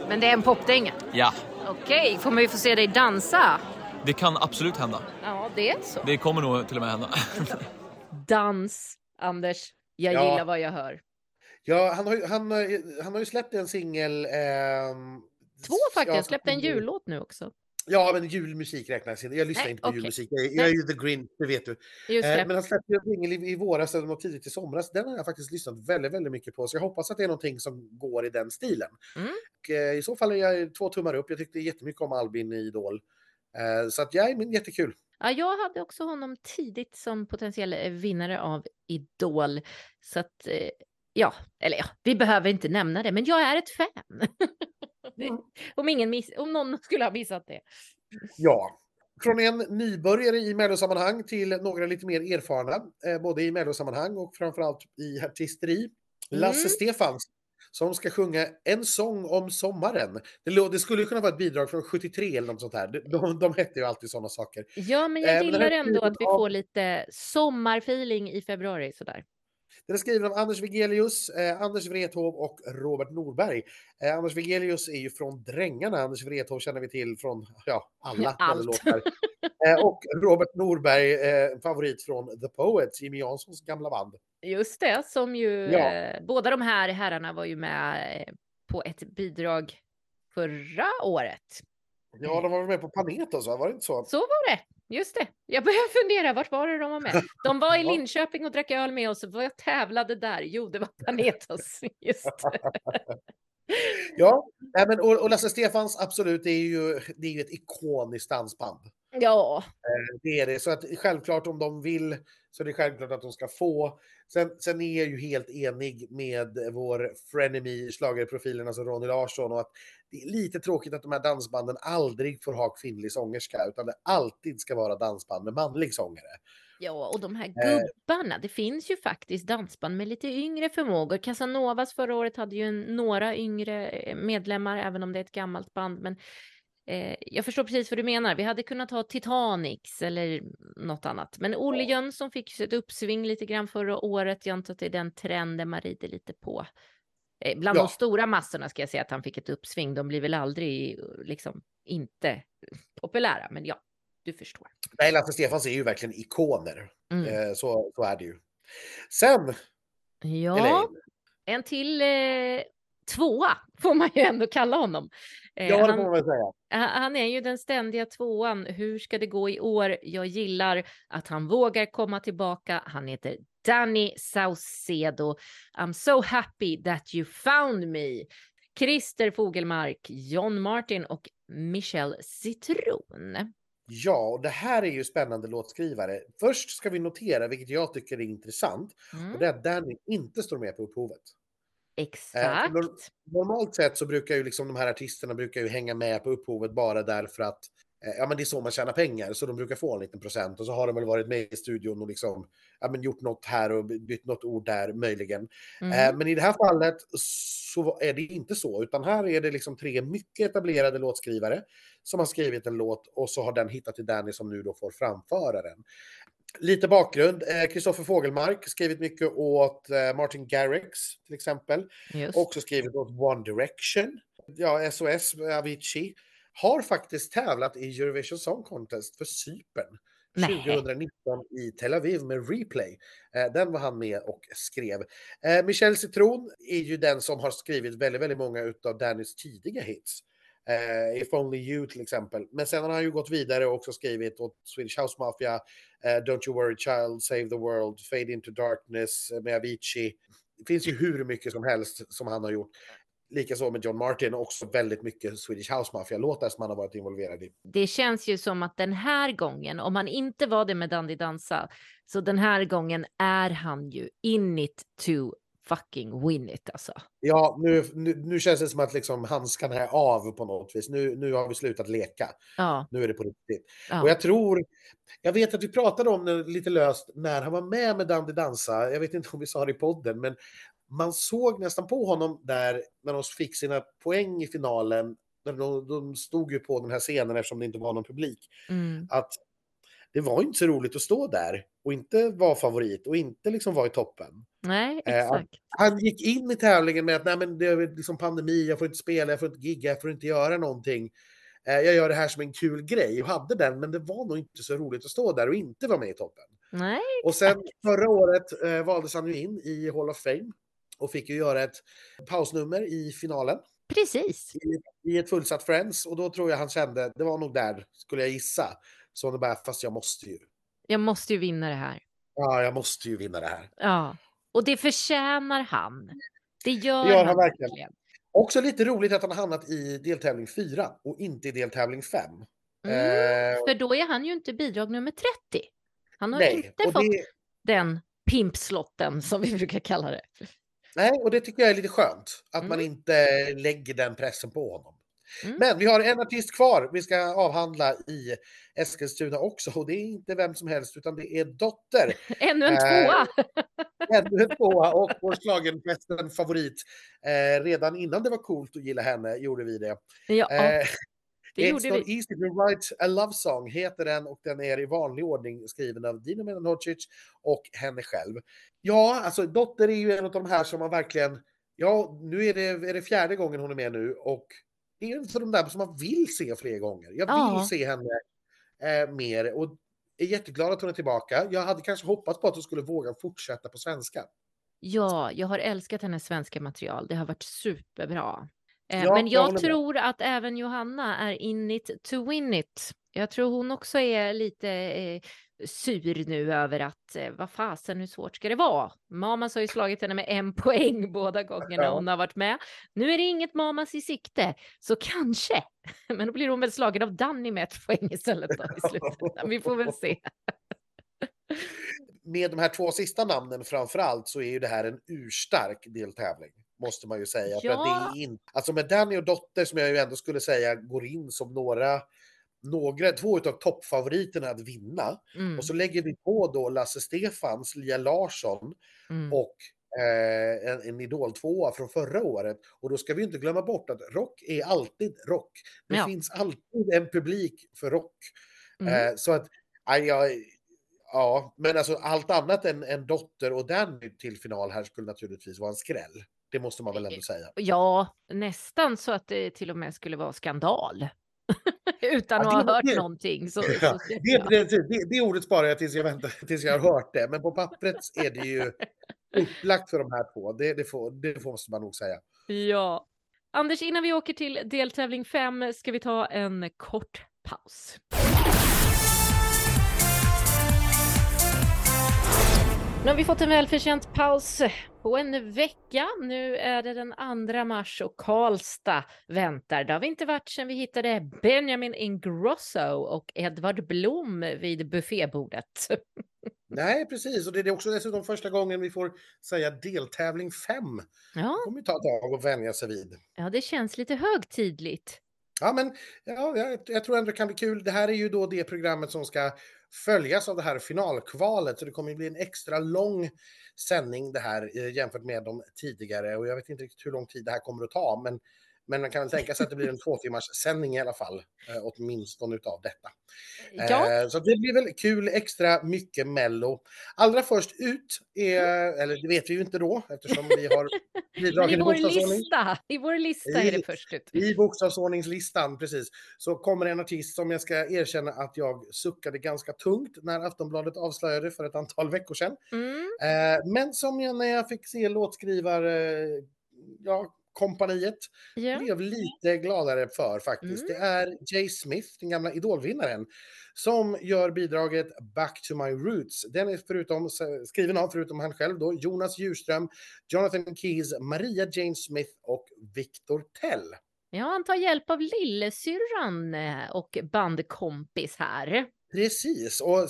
Speaker 1: Men det är en popdänga?
Speaker 6: Ja.
Speaker 1: Okej, okay. får man ju få se dig dansa?
Speaker 6: Det kan absolut hända.
Speaker 1: Ja, det är så.
Speaker 6: Det kommer nog till och med hända.
Speaker 1: Dans, Anders. Jag ja. gillar vad jag hör.
Speaker 2: Ja, han har ju, han, han har ju släppt en singel. Eh,
Speaker 1: Två faktiskt. Ja, släppte en jullåt nu också.
Speaker 2: Ja, men julmusik räknas inte. Jag lyssnar Nej, inte på okay. julmusik. Jag, jag, är ju the green, det vet du. Eh, men han släppte en singel i, i våras eller tidigt i somras. Den har jag faktiskt lyssnat väldigt, väldigt mycket på. Så jag hoppas att det är någonting som går i den stilen. Mm. Och, eh, I så fall är jag två tummar upp. Jag tyckte jättemycket om Albin i Idol. Eh, så att ja, men jättekul.
Speaker 1: Ja, jag hade också honom tidigt som potentiell eh, vinnare av Idol. Så att, eh, ja, eller ja, vi behöver inte nämna det, men jag är ett fan. Mm. om, ingen miss, om någon skulle ha missat det.
Speaker 2: Ja, från en nybörjare i mellosammanhang till några lite mer erfarna, både i mellosammanhang och framförallt i artisteri. Lasse mm. Stefans som ska sjunga en sång om sommaren. Det, skulle kunna vara ett bidrag från 73 eller något sånt här. De, de hette ju alltid sådana saker.
Speaker 1: Ja, men jag gillar eh, ändå att vi får lite sommarfeeling i februari sådär.
Speaker 2: Den är skriven av Anders Wigelius, eh, Anders Wrethov och Robert Norberg. Eh, Anders Wigelius är ju från Drängarna. Anders Wrethov känner vi till från ja, alla låtar. eh, och Robert Norberg, eh, favorit från The Poets, Jimmy Janssons gamla band.
Speaker 1: Just det, som ju ja. Eh, båda de här herrarna var ju med eh, på ett bidrag förra året.
Speaker 2: Ja, de var med på Panetos, var det inte så?
Speaker 1: Så var det. Just det. Jag börjar fundera, vart var det de var med? De var i Linköping och drack öl med oss. Vad tävlade där? Jo, det var Panetos. Just
Speaker 2: ja, men, och, och Lasse Stefans, absolut, det är ju, det är ju ett ikoniskt dansband.
Speaker 1: Ja.
Speaker 2: Eh, det är det. Så att självklart om de vill så det är självklart att de ska få. Sen, sen är jag ju helt enig med vår frenemy schlagerprofilen, alltså Ronny Larsson, och att det är lite tråkigt att de här dansbanden aldrig får ha kvinnlig sångerska, utan det alltid ska vara dansband med manlig sångare.
Speaker 1: Ja, och de här eh. gubbarna, det finns ju faktiskt dansband med lite yngre förmågor. Casanovas förra året hade ju några yngre eh, medlemmar, även om det är ett gammalt band, men Eh, jag förstår precis vad du menar. Vi hade kunnat ha Titanics eller något annat. Men Olle Jönsson fick ett uppsving lite grann förra året. Jag antar att det är den trenden man rider lite på. Eh, bland ja. de stora massorna ska jag säga att han fick ett uppsving. De blir väl aldrig liksom inte populära, men ja, du förstår.
Speaker 2: Nej, Lasse Stefans är ju verkligen ikoner. Mm. Eh, så, så är det ju. Sen.
Speaker 1: Ja, Elaine. en till eh, tvåa, får man ju ändå kalla honom.
Speaker 2: Eh, ja, det får man säga.
Speaker 1: Han är ju den ständiga tvåan. Hur ska det gå i år? Jag gillar att han vågar komma tillbaka. Han heter Danny Saucedo. I'm so happy that you found me. Christer Fogelmark, John Martin och Michelle Citron.
Speaker 2: Ja, och det här är ju spännande låtskrivare. Först ska vi notera, vilket jag tycker är intressant, mm. och det är att Danny inte står med på upphovet.
Speaker 1: Eh, Exakt. Eh,
Speaker 2: normalt sett så brukar ju liksom de här artisterna brukar ju hänga med på upphovet bara därför att eh, ja, men det är så man tjänar pengar, så de brukar få en liten procent och så har de väl varit med i studion och liksom ja, men gjort något här och bytt något ord där möjligen. Mm. Eh, men i det här fallet så är det inte så, utan här är det liksom tre mycket etablerade låtskrivare som har skrivit en låt och så har den hittat till Danny som nu då får framföra den. Lite bakgrund. Kristoffer eh, Fogelmark skrivit mycket åt eh, Martin Garrix till exempel. Just. Också skrivit åt One Direction. Ja, SOS, Avicii. Har faktiskt tävlat i Eurovision Song Contest för Cypern. 2019 i Tel Aviv med Replay. Eh, den var han med och skrev. Michel Citron är ju den som har skrivit väldigt, väldigt många av Dannys tidiga hits. Eh, If Only You till exempel. Men sen har han ju gått vidare och också skrivit åt Swedish House Mafia, eh, Don't You Worry Child, Save the World, Fade Into Darkness eh, med Avicii. Det finns ju hur mycket som helst som han har gjort. Likaså med John Martin, också väldigt mycket Swedish House Mafia-låtar som han har varit involverad i.
Speaker 1: Det känns ju som att den här gången, om han inte var det med Dandy Dansa, så den här gången är han ju in it to fucking win it alltså.
Speaker 2: Ja, nu, nu, nu, känns det som att liksom handskarna är av på något vis. Nu, nu har vi slutat leka. Ja. Nu är det på riktigt. Ja. Och jag tror, jag vet att vi pratade om det lite löst när han var med med Dandy Dansa. Jag vet inte om vi sa det i podden, men man såg nästan på honom där när de fick sina poäng i finalen. De, de stod ju på den här scenen eftersom det inte var någon publik. Mm. Att det var inte så roligt att stå där och inte vara favorit och inte liksom vara i toppen.
Speaker 1: Nej, eh, exakt. Eh,
Speaker 2: han gick in i tävlingen med att Nej, men det är liksom pandemi, jag får inte spela, jag får inte gigga, jag får inte göra någonting. Eh, jag gör det här som en kul grej och hade den, men det var nog inte så roligt att stå där och inte vara med i toppen.
Speaker 1: Nej,
Speaker 2: och sen förra året eh, valdes han ju in i Hall of Fame och fick ju göra ett pausnummer i finalen.
Speaker 1: Precis.
Speaker 2: I, I, ett fullsatt Friends och då tror jag han kände, det var nog där, skulle jag gissa, så det bara, fast jag måste ju.
Speaker 1: Jag måste ju vinna det här.
Speaker 2: Ja, jag måste ju vinna det här.
Speaker 1: Ja, och det förtjänar han. Det gör, det gör han, han verkligen. verkligen.
Speaker 2: Också lite roligt att han har hamnat i deltävling 4 och inte i deltävling 5.
Speaker 1: Mm, eh, för då är han ju inte bidrag nummer 30. Han har nej, inte fått det... den pimpslotten som vi brukar kalla det.
Speaker 2: Nej, och det tycker jag är lite skönt. Att mm. man inte lägger den pressen på honom. Mm. Men vi har en artist kvar vi ska avhandla i Eskilstuna också och det är inte vem som helst utan det är Dotter.
Speaker 1: Ännu en tvåa!
Speaker 2: Eh, ännu en tvåa och vår slagenfesten favorit. Eh, redan innan det var coolt att gilla henne gjorde vi det.
Speaker 1: Ja. Eh, det
Speaker 2: It's not vi. easy to write a love song heter den och den är i vanlig ordning skriven av Dino Menhodzic och henne själv. Ja, alltså Dotter är ju en av de här som man verkligen, ja, nu är det, är det fjärde gången hon är med nu och det är en av de där som man vill se fler gånger. Jag vill ja. se henne eh, mer och är jätteglad att hon är tillbaka. Jag hade kanske hoppats på att hon skulle våga fortsätta på svenska.
Speaker 1: Ja, jag har älskat hennes svenska material. Det har varit superbra. Eh, ja, men jag, jag tror med. att även Johanna är in it to win it. Jag tror hon också är lite eh, sur nu över att eh, vad fasen, hur svårt ska det vara? Mamas har ju slagit henne med en poäng båda gångerna ja. hon har varit med. Nu är det inget Mamas i sikte, så kanske. Men då blir hon väl slagen av Danny med ett poäng istället då, i slutändan. Vi får väl se.
Speaker 2: med de här två sista namnen framför allt så är ju det här en urstark deltävling måste man ju säga. Ja. För det är in, alltså med Danny och Dotter som jag ju ändå skulle säga går in som några några, två av toppfavoriterna att vinna. Mm. Och så lägger vi på då Lasse Stefans, Lia Larsson mm. och eh, en, en Idol 2 från förra året. Och då ska vi inte glömma bort att rock är alltid rock. Det ja. finns alltid en publik för rock. Mm. Eh, så att, ja, ja, men alltså allt annat än, än Dotter och Danny till final här skulle naturligtvis vara en skräll. Det måste man väl ändå säga.
Speaker 1: Ja, nästan så att det till och med skulle vara skandal. Utan ja, att ha hört det, någonting. Så, ja, så
Speaker 2: det, det, det, ordet sparar jag tills jag, väntar, tills jag har hört det. Men på pappret är det ju upplagt för de här två. Det, får, det måste man nog säga.
Speaker 1: Ja. Anders, innan vi åker till deltävling 5 ska vi ta en kort paus. Nu har vi fått en välförtjänt paus på en vecka. Nu är det den 2 mars och Karlstad väntar. Det har vi inte varit sedan vi hittade Benjamin Ingrosso och Edvard Blom vid buffébordet.
Speaker 2: Nej, precis. Och det är också dessutom första gången vi får säga deltävling 5.
Speaker 1: Ja,
Speaker 2: Det kommer ta ett tag att vänja sig vid.
Speaker 1: ja det känns lite högtidligt.
Speaker 2: Ja, men ja, jag, jag tror ändå det kan bli kul. Det här är ju då det programmet som ska följas av det här finalkvalet, så det kommer ju bli en extra lång sändning det här eh, jämfört med de tidigare. Och jag vet inte riktigt hur lång tid det här kommer att ta, men, men man kan väl tänka sig att det blir en två timmars sändning i alla fall, eh, åtminstone utav detta.
Speaker 1: Ja,
Speaker 2: Eh, Så det blir väl kul, extra mycket Mello. Allra först ut är, eller det vet vi ju inte då eftersom vi har bidragit
Speaker 1: i
Speaker 2: i
Speaker 1: vår
Speaker 2: bokstavsordning.
Speaker 1: lista, i vår lista är det
Speaker 2: I-
Speaker 1: först ut.
Speaker 2: I bokstavsordningslistan, precis, så kommer en artist som jag ska erkänna att jag suckade ganska tungt när Aftonbladet avslöjade för ett antal veckor sedan.
Speaker 1: Mm.
Speaker 2: Eh, men som jag när jag fick se låtskrivare, ja, kompaniet,
Speaker 1: Ja.
Speaker 2: blev lite gladare för faktiskt.
Speaker 1: Mm.
Speaker 2: Det är Jay Smith, den gamla idolvinnaren, som gör bidraget Back to my roots. Den är förutom, skriven av, förutom han själv då, Jonas Djurström, Jonathan Keys, Maria Jane Smith och Victor Tell.
Speaker 1: ja, han tar hjälp av lillasyrran eh, och bandkompis här.
Speaker 2: Precis, och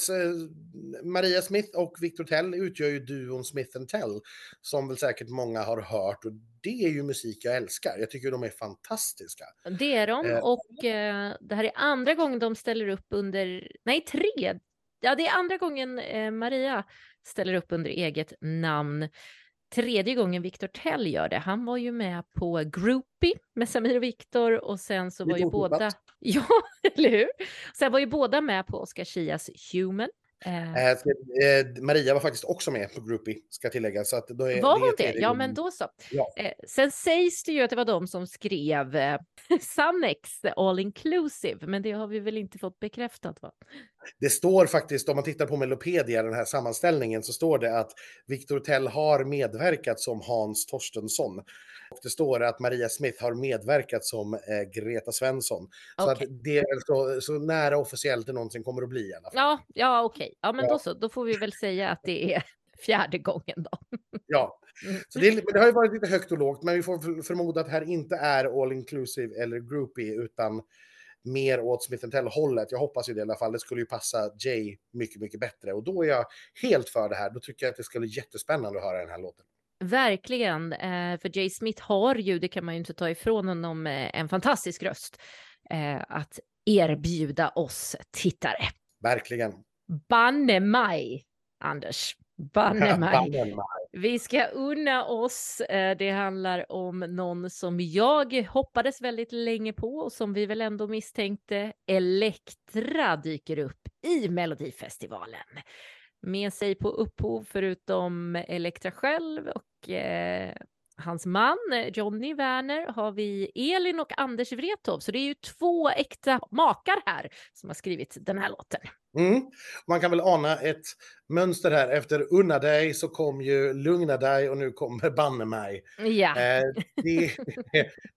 Speaker 2: Maria Smith och Victor Tell utgör ju duon Smith Tell som väl säkert många har hört och det är ju musik jag älskar. Jag tycker de är fantastiska.
Speaker 1: Det är de
Speaker 2: Eh.
Speaker 1: och eh, det här är andra gången de ställer upp under, nej tre, ja det är andra gången eh, Maria ställer upp under eget namn. Tredje gången Victor Tell gör det. Han var ju med på Groupie med Samir och Victor och sen så var ju båda, ja eller hur? Sen var ju båda med på Oscar Chias Human. Eh,
Speaker 2: Eh, eh, Maria var faktiskt också med på Groupie, ska tilläggas. Så att då är,
Speaker 1: var hon det?
Speaker 2: tredje
Speaker 1: Ja, men då så.
Speaker 2: Ja.
Speaker 1: Eh, sen sägs det ju att det var de som skrev eh, Sannex All Inclusive, men det har vi väl inte fått bekräftat va?
Speaker 2: Det står faktiskt, om man tittar på Melopedia, den här sammanställningen, så står det att Victor Tell har medverkat som Hans Torstensson. Och det står att Maria Smith har medverkat som eh, Greta Svensson. Så att det är så, så nära officiellt det någonsin kommer att bli i alla fall.
Speaker 1: Ja, ja okej. Ja, men
Speaker 2: Ja.
Speaker 1: då så. Då får vi väl säga att det är fjärde gången då.
Speaker 2: Ja.
Speaker 1: Mm.
Speaker 2: Så det, det har ju varit lite högt och lågt, men vi får för- förmoda att det här inte är all inclusive eller groupie, utan mer åt Smith Tell-hållet. Jag hoppas ju det i alla fall. Det skulle ju passa Jay mycket, mycket bättre. Och då är jag helt för det här. Då tycker jag att det ska bli jättespännande att höra den här låten.
Speaker 1: Verkligen, eh, för Jay Smith har ju, det kan man ju inte ta ifrån honom, eh, en fantastisk röst eh, att erbjuda oss tittare.
Speaker 2: Verkligen.
Speaker 1: Banne mig, Anders. Banne mig. Vi ska unna oss. Det handlar om någon som jag hoppades väldigt länge på och som vi väl ändå misstänkte. Elektra dyker upp i Melodifestivalen. Med sig på upphov förutom Elektra själv och eh, hans man Johnny Werner har vi Elin och Anders Wrethov. Så det är ju två äkta makar här som har skrivit den här låten.
Speaker 2: Mm. Man kan väl ana ett mönster här. Efter Unna dig så kom ju Lugna dig och nu kommer Banne mig.
Speaker 1: Ja,
Speaker 2: Eh, det,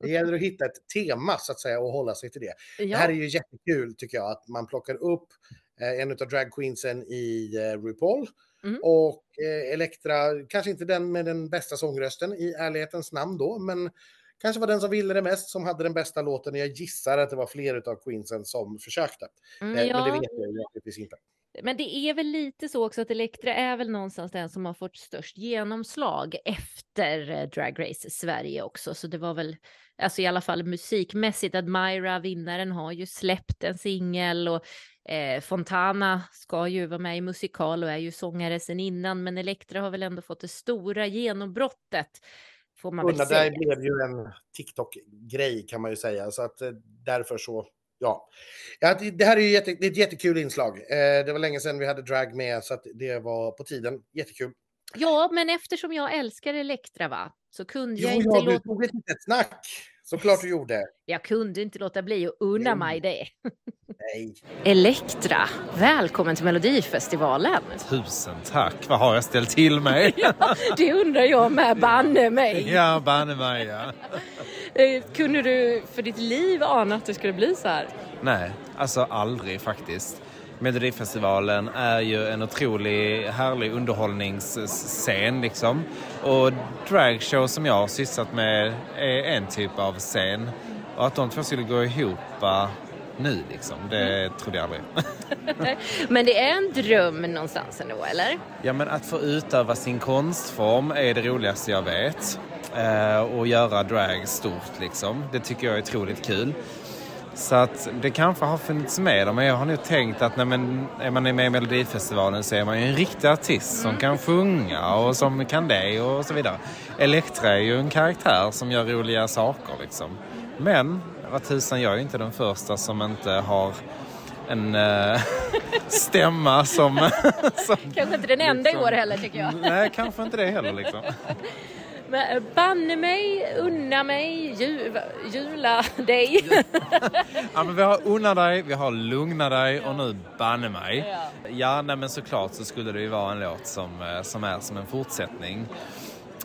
Speaker 2: det gäller att hitta ett tema så att säga och hålla sig till det. Det här är
Speaker 1: ja,
Speaker 2: ju jättekul tycker jag, att man plockar upp en av dragqueensen i eh, RuPaul
Speaker 1: Mm.
Speaker 2: och eh, Elektra, kanske inte den med den bästa sångrösten i ärlighetens namn då, men kanske var den som ville det mest som hade den bästa låten. Jag gissar att det var fler av queensen som försökte.
Speaker 1: Mm,
Speaker 2: Eh, Men det
Speaker 1: ja.
Speaker 2: vet jag naturligtvis inte.
Speaker 1: Men det är väl lite så också att Elektra är väl någonstans den som har fått störst genomslag efter eh, Drag Race Sverige också. Så det var väl, alltså i alla fall musikmässigt, Admira, vinnaren, har ju släppt en singel och eh, Fontana ska ju vara med i musikal och är ju sångare sen innan. Men Elektra har väl ändå fått det stora genombrottet, får man
Speaker 2: Unna dig blev ju en TikTok-grej kan man ju säga, så att eh, därför så, ja. ja det, här är ju jätte, det är ett jättekul inslag. Eh, det var länge sedan vi hade drag med, så att det var på tiden. Jättekul.
Speaker 1: Ja, men eftersom jag älskar Elektra va, så kunde
Speaker 2: Jo,
Speaker 1: jag inte
Speaker 2: ja, du
Speaker 1: låta
Speaker 2: tog ett litet snack. Såklart du gjorde.
Speaker 1: Jag kunde inte låta bli att unna mig det.
Speaker 2: Nej.
Speaker 1: Elektra, välkommen till Melodifestivalen.
Speaker 7: Tusen tack, vad har jag ställt till mig?
Speaker 1: ja, det undrar jag med, banne mig.
Speaker 7: ja, banne mig ja.
Speaker 1: Eh, kunde du för ditt liv ana att det skulle bli så här?
Speaker 7: Nej, alltså aldrig faktiskt. Melodifestivalen är ju en otrolig härlig underhållningsscen liksom. Och dragshow som jag har sysslat med är en typ av scen. Och att de två skulle gå ihop nu liksom, det mm. trodde jag aldrig.
Speaker 1: men det är en dröm någonstans ändå, eller?
Speaker 7: Ja, men att få utöva sin konstform är det roligaste jag vet. Eh, och göra drag stort liksom. Det tycker jag är otroligt kul. Så att det kanske har funnits med men jag har nog tänkt att när man är man med i Melodifestivalen så är man ju en riktig artist som kan sjunga och som kan det och så vidare. Elektra är ju en karaktär som gör roliga saker liksom. Men vad tusan, jag är ju inte den första som inte har en äh, stämma som,
Speaker 1: som... Kanske inte den enda liksom, i år heller tycker jag.
Speaker 7: Nej, kanske inte det heller liksom.
Speaker 1: Eh, banne mig, unna mig, ju, jula dig.
Speaker 7: ja, men vi har unna dig, vi har lugna dig och nu banne mig. Ja, ja nej, men såklart så skulle det ju vara en låt som, eh, som är som en fortsättning.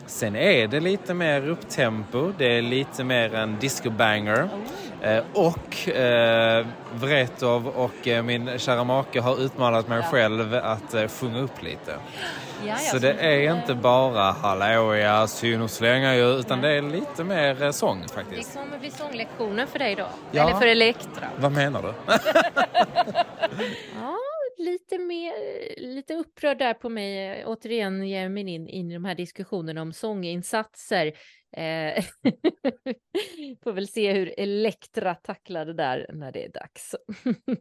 Speaker 7: Sen är det lite mer upptempo, det är lite mer en disco-banger. Eh, och eh, Vretov och eh, min kära make har utmanat mig själv att eh, sjunga upp lite. Ja, så det är inte bara hallåja, syn och slänga ju, utan det är lite mer eh, sång faktiskt.
Speaker 1: Det kommer bli sånglektioner för dig då? Ja. Eller för Elektra?
Speaker 7: Vad menar du?
Speaker 1: ja, lite, mer, lite upprörd där på mig. Återigen ger mig in, in i de här diskussionerna om sånginsatser. Eh, får väl se hur Elektra tacklar det där när det är dags.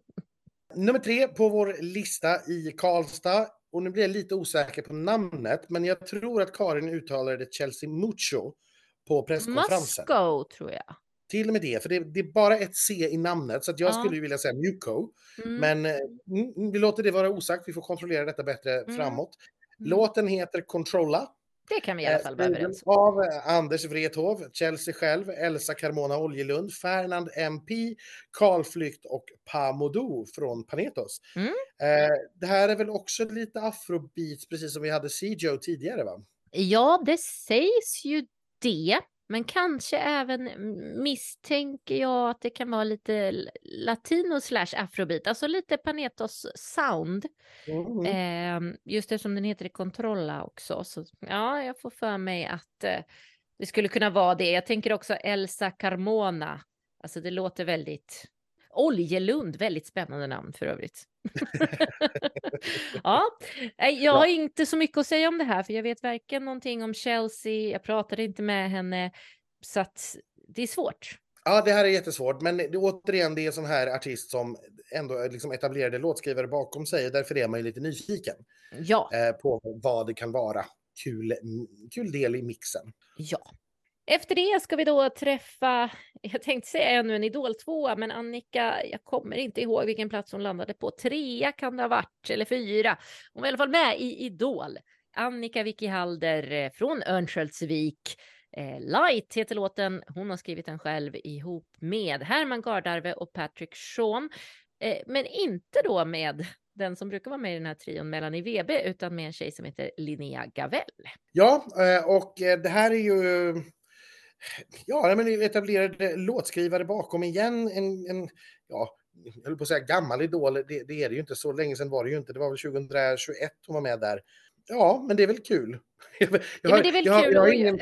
Speaker 2: Nummer tre på vår lista i Karlstad. Och nu blir jag lite osäker på namnet, men jag tror att Karin uttalade det Chelsea Mucho på presskonferensen.
Speaker 1: Musco tror jag.
Speaker 2: Till och med det, för det, det, är bara ett C i namnet, så jag ja. skulle vilja säga Muco. Mm. Men eh, mm, vi låter det vara osagt, vi får kontrollera detta bättre mm. framåt. Mm. Låten heter Controlla.
Speaker 1: Det kan vi i alla fall vara överens
Speaker 2: om. Av eh, Anders Wrethov, Chelsea själv, Elsa Carmona Oljelund, Fernand MP, Karl Flykt och Pamodo från Panetos. Mm. Eh, det här är väl också lite afrobeats, precis som vi hade Joe tidigare va?
Speaker 1: Ja, det sägs ju det. Men kanske även misstänker jag att det kan vara lite latino slash afrobeat, alltså lite Panetos sound. Mm. Eh, just eftersom den heter Controlla också. Så ja, jag får för mig att eh, det skulle kunna vara det. Jag tänker också Elsa Carmona. Alltså det låter väldigt Oljelund, väldigt spännande namn för övrigt. ja, jag har inte så mycket att säga om det här, för jag vet varken någonting om Chelsea, jag pratade inte med henne, så att det är svårt.
Speaker 2: Ja, det här är jättesvårt, men det, återigen, det är en sån här artist som ändå liksom etablerade låtskrivare bakom sig, därför är man ju lite nyfiken
Speaker 1: ja.
Speaker 2: eh, på vad det kan vara. Kul, kul del i mixen.
Speaker 1: Ja. Efter det ska vi då träffa, jag tänkte säga ännu en Idol-tvåa, men Annika, jag kommer inte ihåg vilken plats hon landade på. Trea kan det ha varit, eller fyra. Hon var i alla fall med i Idol. Annika Wikihalder eh, från Örnsköldsvik. Eh, Light heter låten. Hon har skrivit den själv ihop med Herman Gardarve och Patrick Sean. Eh, men inte då med den som brukar vara med i den här trion Melanie Webe, utan med en tjej som heter Linnea Gavell.
Speaker 2: Ja, och det här är ju ja, men etablerade låtskrivare bakom igen. En, en, ja, jag höll på att säga gammal idol, det, det, är det ju inte. Så länge sedan var det ju inte. Det var väl 2021 hon var med där. Ja, men det är väl kul.
Speaker 1: Jag, har, ja, men det är väl jag, kul.
Speaker 2: Jag, har ingen,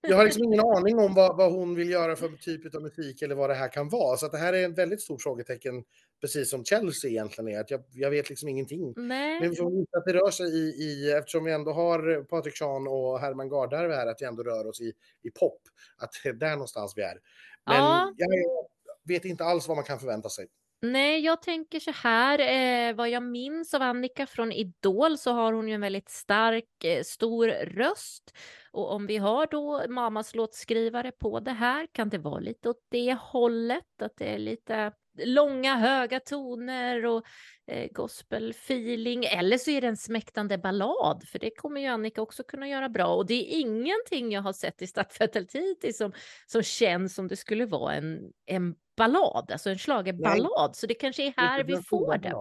Speaker 2: jag har liksom ingen aning om vad, vad hon vill göra för typ av musik eller vad det här kan vara. Så det här är en väldigt stort frågetecken, precis som Chelsea egentligen är. Att jag, jag vet liksom ingenting.
Speaker 1: Nej.
Speaker 2: Men vi får visa att det rör sig i, i, eftersom vi ändå har Patrik Sean och Herman Gardarve här, att vi ändå rör oss i, i pop. Att det är där någonstans vi är. Men ja. jag vet inte alls vad man kan förvänta sig.
Speaker 1: Nej, jag tänker så här, eh, vad jag minns av Annika från Idol så har hon ju en väldigt stark, eh, stor röst. Och om vi har då Mamas låtskrivare på det här, kan det vara lite åt det hållet? Att det är lite långa höga toner och eh, gospelfeeling. Eller så är det en smäktande ballad, för det kommer ju Annika också kunna göra bra. Och det är ingenting jag har sett i Stafettet hittills som, som känns som det skulle vara en, en ballad, alltså en schlagerballad. Så det kanske är här vi får det.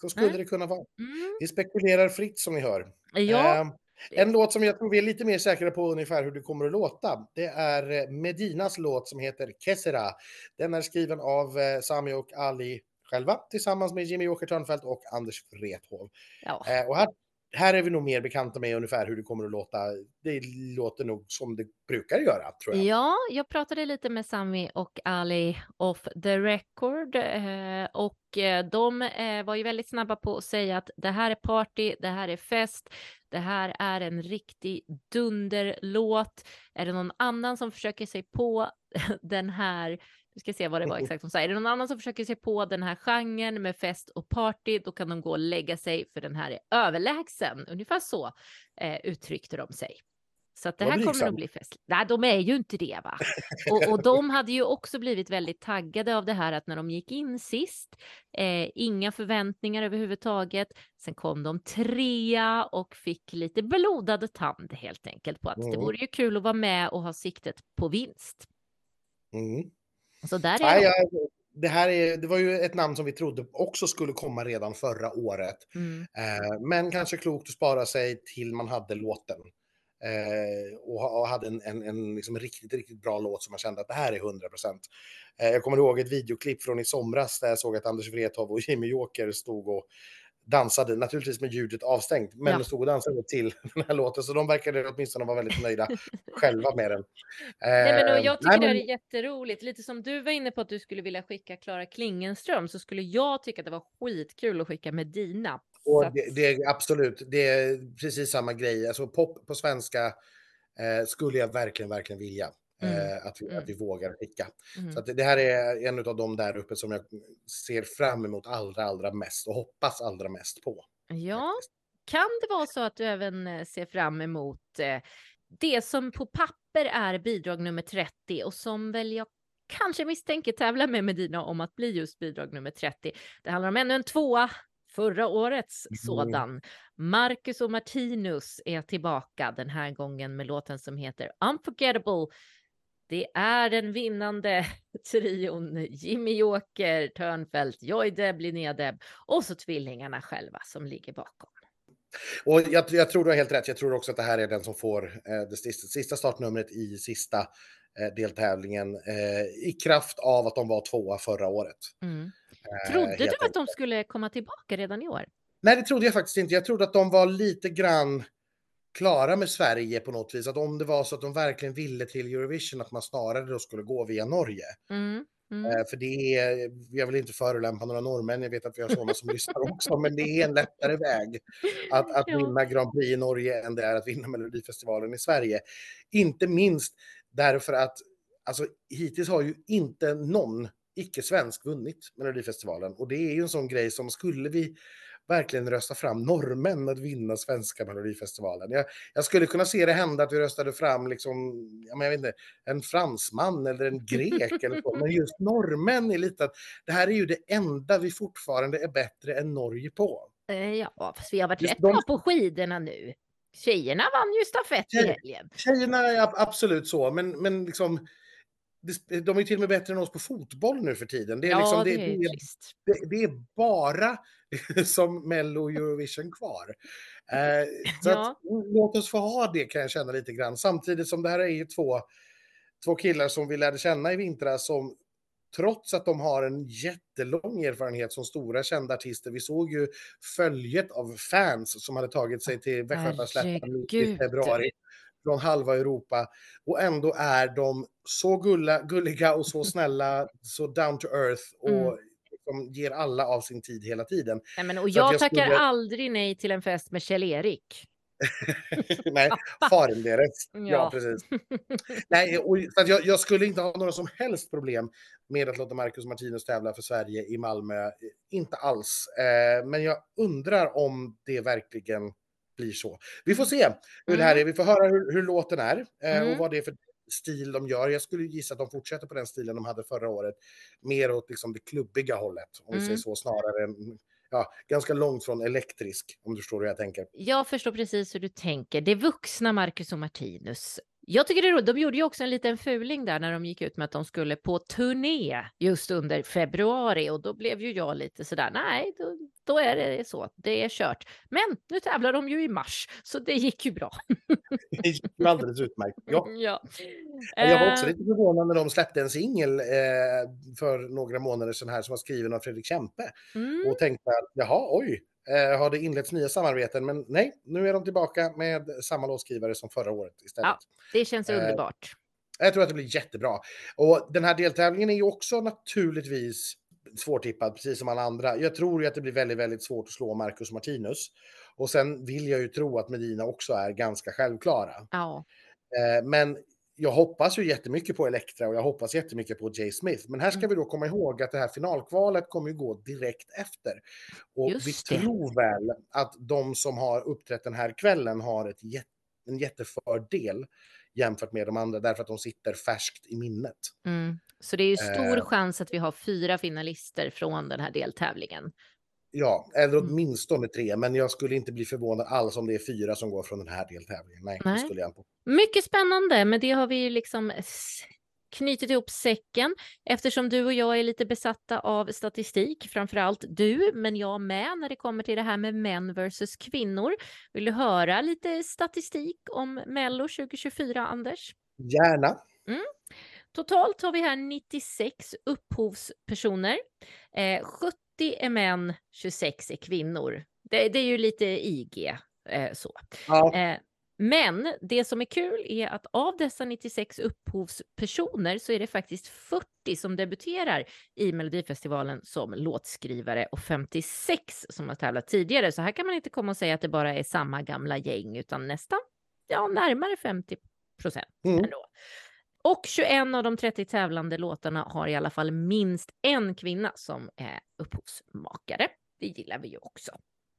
Speaker 2: Så skulle det kunna vara.
Speaker 1: Mm.
Speaker 2: Vi spekulerar fritt som ni hör.
Speaker 1: Ja,
Speaker 2: Eh, en låt som jag tror vi är lite mer säkra på ungefär hur det kommer att låta. Det är eh, Medinas låt som heter Kessera. Den är skriven av eh, Sami och Ali själva tillsammans med Jimmy Åker Törnfeldt och Anders Wrethov.
Speaker 1: ja.
Speaker 2: Eh, och här, här är vi nog mer bekanta med ungefär hur det kommer att låta. Det låter nog som det brukar göra, tror jag.
Speaker 1: Ja, jag pratade lite med Sami och Ali off the record eh, och eh, de eh, var ju väldigt snabba på att säga att det här är party, det här är fest, det här är en riktig dunderlåt. Är det någon annan som försöker sig på den här, vi ska se vad det var exakt som sa, är det någon annan som försöker sig på den här genren med fest och party, då kan de gå och lägga sig för den här är överlägsen. Ungefär så eh, uttryckte de sig. Så att det här kommer nog bli festligt. Nej, de är ju inte det va? Och, och de hade ju också blivit väldigt taggade av det här att när de gick in sist, eh, inga förväntningar överhuvudtaget. Sen kom de trea och fick lite blodad tand helt enkelt på att det
Speaker 2: Mm.
Speaker 1: vore ju kul att vara med och ha siktet på vinst.
Speaker 2: Mm.
Speaker 1: Så där är
Speaker 2: Nej, jag, det, här är, det var ju ett namn som vi trodde också skulle komma redan förra året.
Speaker 1: Mm.
Speaker 2: Eh, men kanske klokt att spara sig till man hade låten. Eh, och, ha- och hade en, en, en liksom riktigt, riktigt bra låt som man kände att det här är 100 procent. Eh, jag kommer ihåg ett videoklipp från i somras där jag såg att Anders Wrethov och Jimmy Joker stod och dansade, naturligtvis med ljudet avstängt, men
Speaker 1: Ja.
Speaker 2: stod och dansade till den här låten. Så de verkade åtminstone vara väldigt nöjda själva med den.
Speaker 1: Nej, men,
Speaker 2: Eh,
Speaker 1: jag tycker
Speaker 2: nej,
Speaker 1: det här
Speaker 2: men-
Speaker 1: är jätteroligt. Lite som du var inne på att du skulle vilja skicka Klara Klingenström så skulle jag tycka att det var skitkul att skicka Medina.
Speaker 2: Och
Speaker 1: att-
Speaker 2: det, det är absolut, det är precis samma grej. Alltså pop på svenska eh, skulle jag verkligen, verkligen vilja
Speaker 1: Mm,
Speaker 2: eh, att, vi,
Speaker 1: mm.
Speaker 2: att vi vågar skicka.
Speaker 1: Mm.
Speaker 2: Så det, här är en av de där uppe som jag ser fram emot allra, allra mest och hoppas allra mest på.
Speaker 1: Ja,
Speaker 2: faktiskt.
Speaker 1: kan det vara så att du även eh, ser fram emot eh, det som på papper är bidrag nummer 30 och som väl jag kanske misstänker tävlar med Medina om att bli just bidrag nummer 30. Det handlar om ännu en tvåa, förra årets
Speaker 2: Mm.
Speaker 1: sådan. Marcus och Martinus är tillbaka den här gången med låten som heter Unforgettable. Det är den vinnande trion Jimmy Joker, Törnfeldt, Joy Deb, Linnea Deb och så tvillingarna själva som ligger bakom.
Speaker 2: Och jag, jag tror du har helt rätt. Jag tror också att det här är den som får eh, det sista, startnumret i sista eh, deltävlingen eh, i kraft av att de var tvåa förra året.
Speaker 1: Mm. Trodde du att de skulle komma tillbaka redan i år?
Speaker 2: Nej, det trodde jag faktiskt inte. Jag trodde att de var lite grann klara med Sverige på något vis. Att om det var så att de verkligen ville till Eurovision, att man snarare då skulle gå via Norge.
Speaker 1: Mm. Mm.
Speaker 2: Eh, För det är, jag vill inte förolämpa några norrmän, jag vet att vi har sådana som lyssnar också, men det är en lättare väg att, att vinna Grand Prix i Norge än det är att vinna Melodifestivalen i Sverige. Inte minst därför att alltså, hittills har ju inte någon icke-svensk vunnit Melodifestivalen och det är ju en sån grej som skulle vi verkligen rösta fram norrmän att vinna svenska Melodifestivalen. Jag, jag skulle kunna se det hända att vi röstade fram liksom, ja, men jag vet inte, en fransman eller en grek eller så, men just norrmän är lite att det här är ju det enda vi fortfarande är bättre än Norge på.
Speaker 1: Eh, Ja, fast vi har varit
Speaker 2: Just
Speaker 1: rätt
Speaker 2: de-
Speaker 1: bra på skidorna nu. Tjejerna vann ju stafett i helgen.
Speaker 2: Tjejerna är ab- absolut så, men, men liksom de är till och med bättre än oss på fotboll nu för tiden. Det är,
Speaker 1: Ja,
Speaker 2: liksom,
Speaker 1: det
Speaker 2: det,
Speaker 1: är
Speaker 2: det, det är bara som Mello Eurovision kvar. Eh, så
Speaker 1: Ja.
Speaker 2: att, låt oss få ha det kan jag känna lite grann. Samtidigt som det här är ju två, två killar som vi lärde känna i vintras som trots att de har en jättelång erfarenhet som stora kända artister. Vi såg ju följet av fans som hade tagit sig till Västgötaslätten i februari från halva Europa och ändå är de så gulla, gulliga och så snälla, så down to earth och
Speaker 1: Mm.
Speaker 2: Liksom ger alla av sin tid hela tiden.
Speaker 1: Nej, men, och jag,
Speaker 2: jag
Speaker 1: tackar
Speaker 2: skulle-
Speaker 1: aldrig nej till en fest med Kjell-Erik.
Speaker 2: Nej, faren deras. Ja.
Speaker 1: Ja.
Speaker 2: precis. Nej, och, så jag, jag skulle inte ha några som helst problem med att låta Marcus Martinus tävla för Sverige i Malmö. Inte alls. Eh, men jag undrar om det verkligen blir så. Vi får se hur det här är. Vi får höra hur, hur låten är eh,
Speaker 1: Mm.
Speaker 2: och vad det är för stil de gör. Jag skulle gissa att de fortsätter på den stilen de hade förra året. Mer åt liksom det klubbiga hållet, om vi
Speaker 1: Mm.
Speaker 2: säger så, snarare än ja, ganska långt från elektrisk, om du förstår hur jag tänker.
Speaker 1: Jag förstår precis hur du tänker. Det vuxna Marcus och Martinus. Jag tycker det är roligt. De gjorde ju också en liten fuling där när de gick ut med att de skulle på turné just under februari och då blev ju jag lite sådär, nej, då, då är det så, det är kört. Men nu tävlar de ju i mars, så det gick ju bra.
Speaker 2: Det gick ju alldeles utmärkt. Ja.
Speaker 1: ja.
Speaker 2: Jag var också
Speaker 1: Eh,
Speaker 2: lite förvånad när de släppte en singel eh, för några månader sedan här som var skriven av Fredrik Kempe
Speaker 1: mm,
Speaker 2: och tänkte att jaha, oj, eh, har det inletts nya samarbeten? Men nej, nu är de tillbaka med samma låtskrivare som förra året istället.
Speaker 1: Ja. det känns
Speaker 2: eh,
Speaker 1: underbart.
Speaker 2: Jag tror att det blir jättebra. Och den här deltävlingen är ju också naturligtvis svårtippad, precis som alla andra. Jag tror ju att det blir väldigt, väldigt svårt att slå Marcus Martinus. Och sen vill jag ju tro att Medina också är ganska självklara.
Speaker 1: Ja.
Speaker 2: Eh, men jag hoppas ju jättemycket på Elektra och jag hoppas jättemycket på Jay Smith. Men här ska
Speaker 1: Mm.
Speaker 2: vi då komma ihåg att det här finalkvalet kommer ju gå direkt efter. Och
Speaker 1: Just
Speaker 2: vi
Speaker 1: det.
Speaker 2: tror väl att de som har uppträtt den här kvällen har ett, jät- en jättefördel jämfört med de andra därför att de sitter färskt i minnet.
Speaker 1: Mm. Så det är ju stor
Speaker 2: Eh.
Speaker 1: chans att vi har fyra finalister från den här deltävlingen.
Speaker 2: Ja, eller
Speaker 1: Mm.
Speaker 2: åtminstone tre, men jag skulle inte bli förvånad alls om det är fyra som går från den här deltävlingen. Nej, det
Speaker 1: Nej.
Speaker 2: skulle jag inte.
Speaker 1: Mycket spännande, men det har vi ju liksom knutit ihop säcken eftersom du och jag är lite besatta av statistik, framförallt du, men jag med när det kommer till det här med män versus kvinnor. Vill du höra lite statistik om Mello 2024, Anders?
Speaker 2: Gärna.
Speaker 1: Totalt har vi här 96 upphovspersoner. Eh, 70 är män, 26 är kvinnor. Det, det är ju lite IG eh, så.
Speaker 2: Ja,
Speaker 1: Eh, men det som är kul är att av dessa 96 upphovspersoner så är det faktiskt 40 som debuterar i Melodifestivalen som låtskrivare och 56 som har tävlat tidigare. Så här kan man inte komma och säga att det bara är samma gamla gäng utan nästan, ja, närmare 50 procent
Speaker 2: Mm.
Speaker 1: ändå. Och 21 av de 30 tävlande låtarna har i alla fall minst en kvinna som är upphovsmakare. Det gillar vi ju också.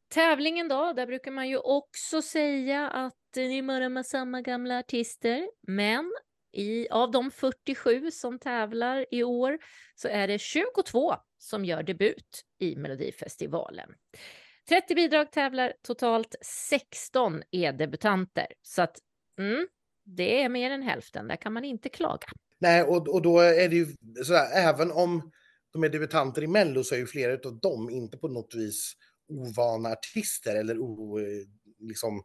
Speaker 1: Tävlingen då, där brukar man ju också säga att eh, ni är med samma gamla artister. Men i, av de 47 som tävlar i år så är det 22 som gör debut i Melodifestivalen. 30 bidrag tävlar, totalt 16 är debutanter. Så att mm, det är mer än hälften, där kan man inte klaga.
Speaker 2: Nej, och, och då är det ju sådär, även om de är debutanter i Mello så är ju flera av dem inte på något vis ovana artister eller o, liksom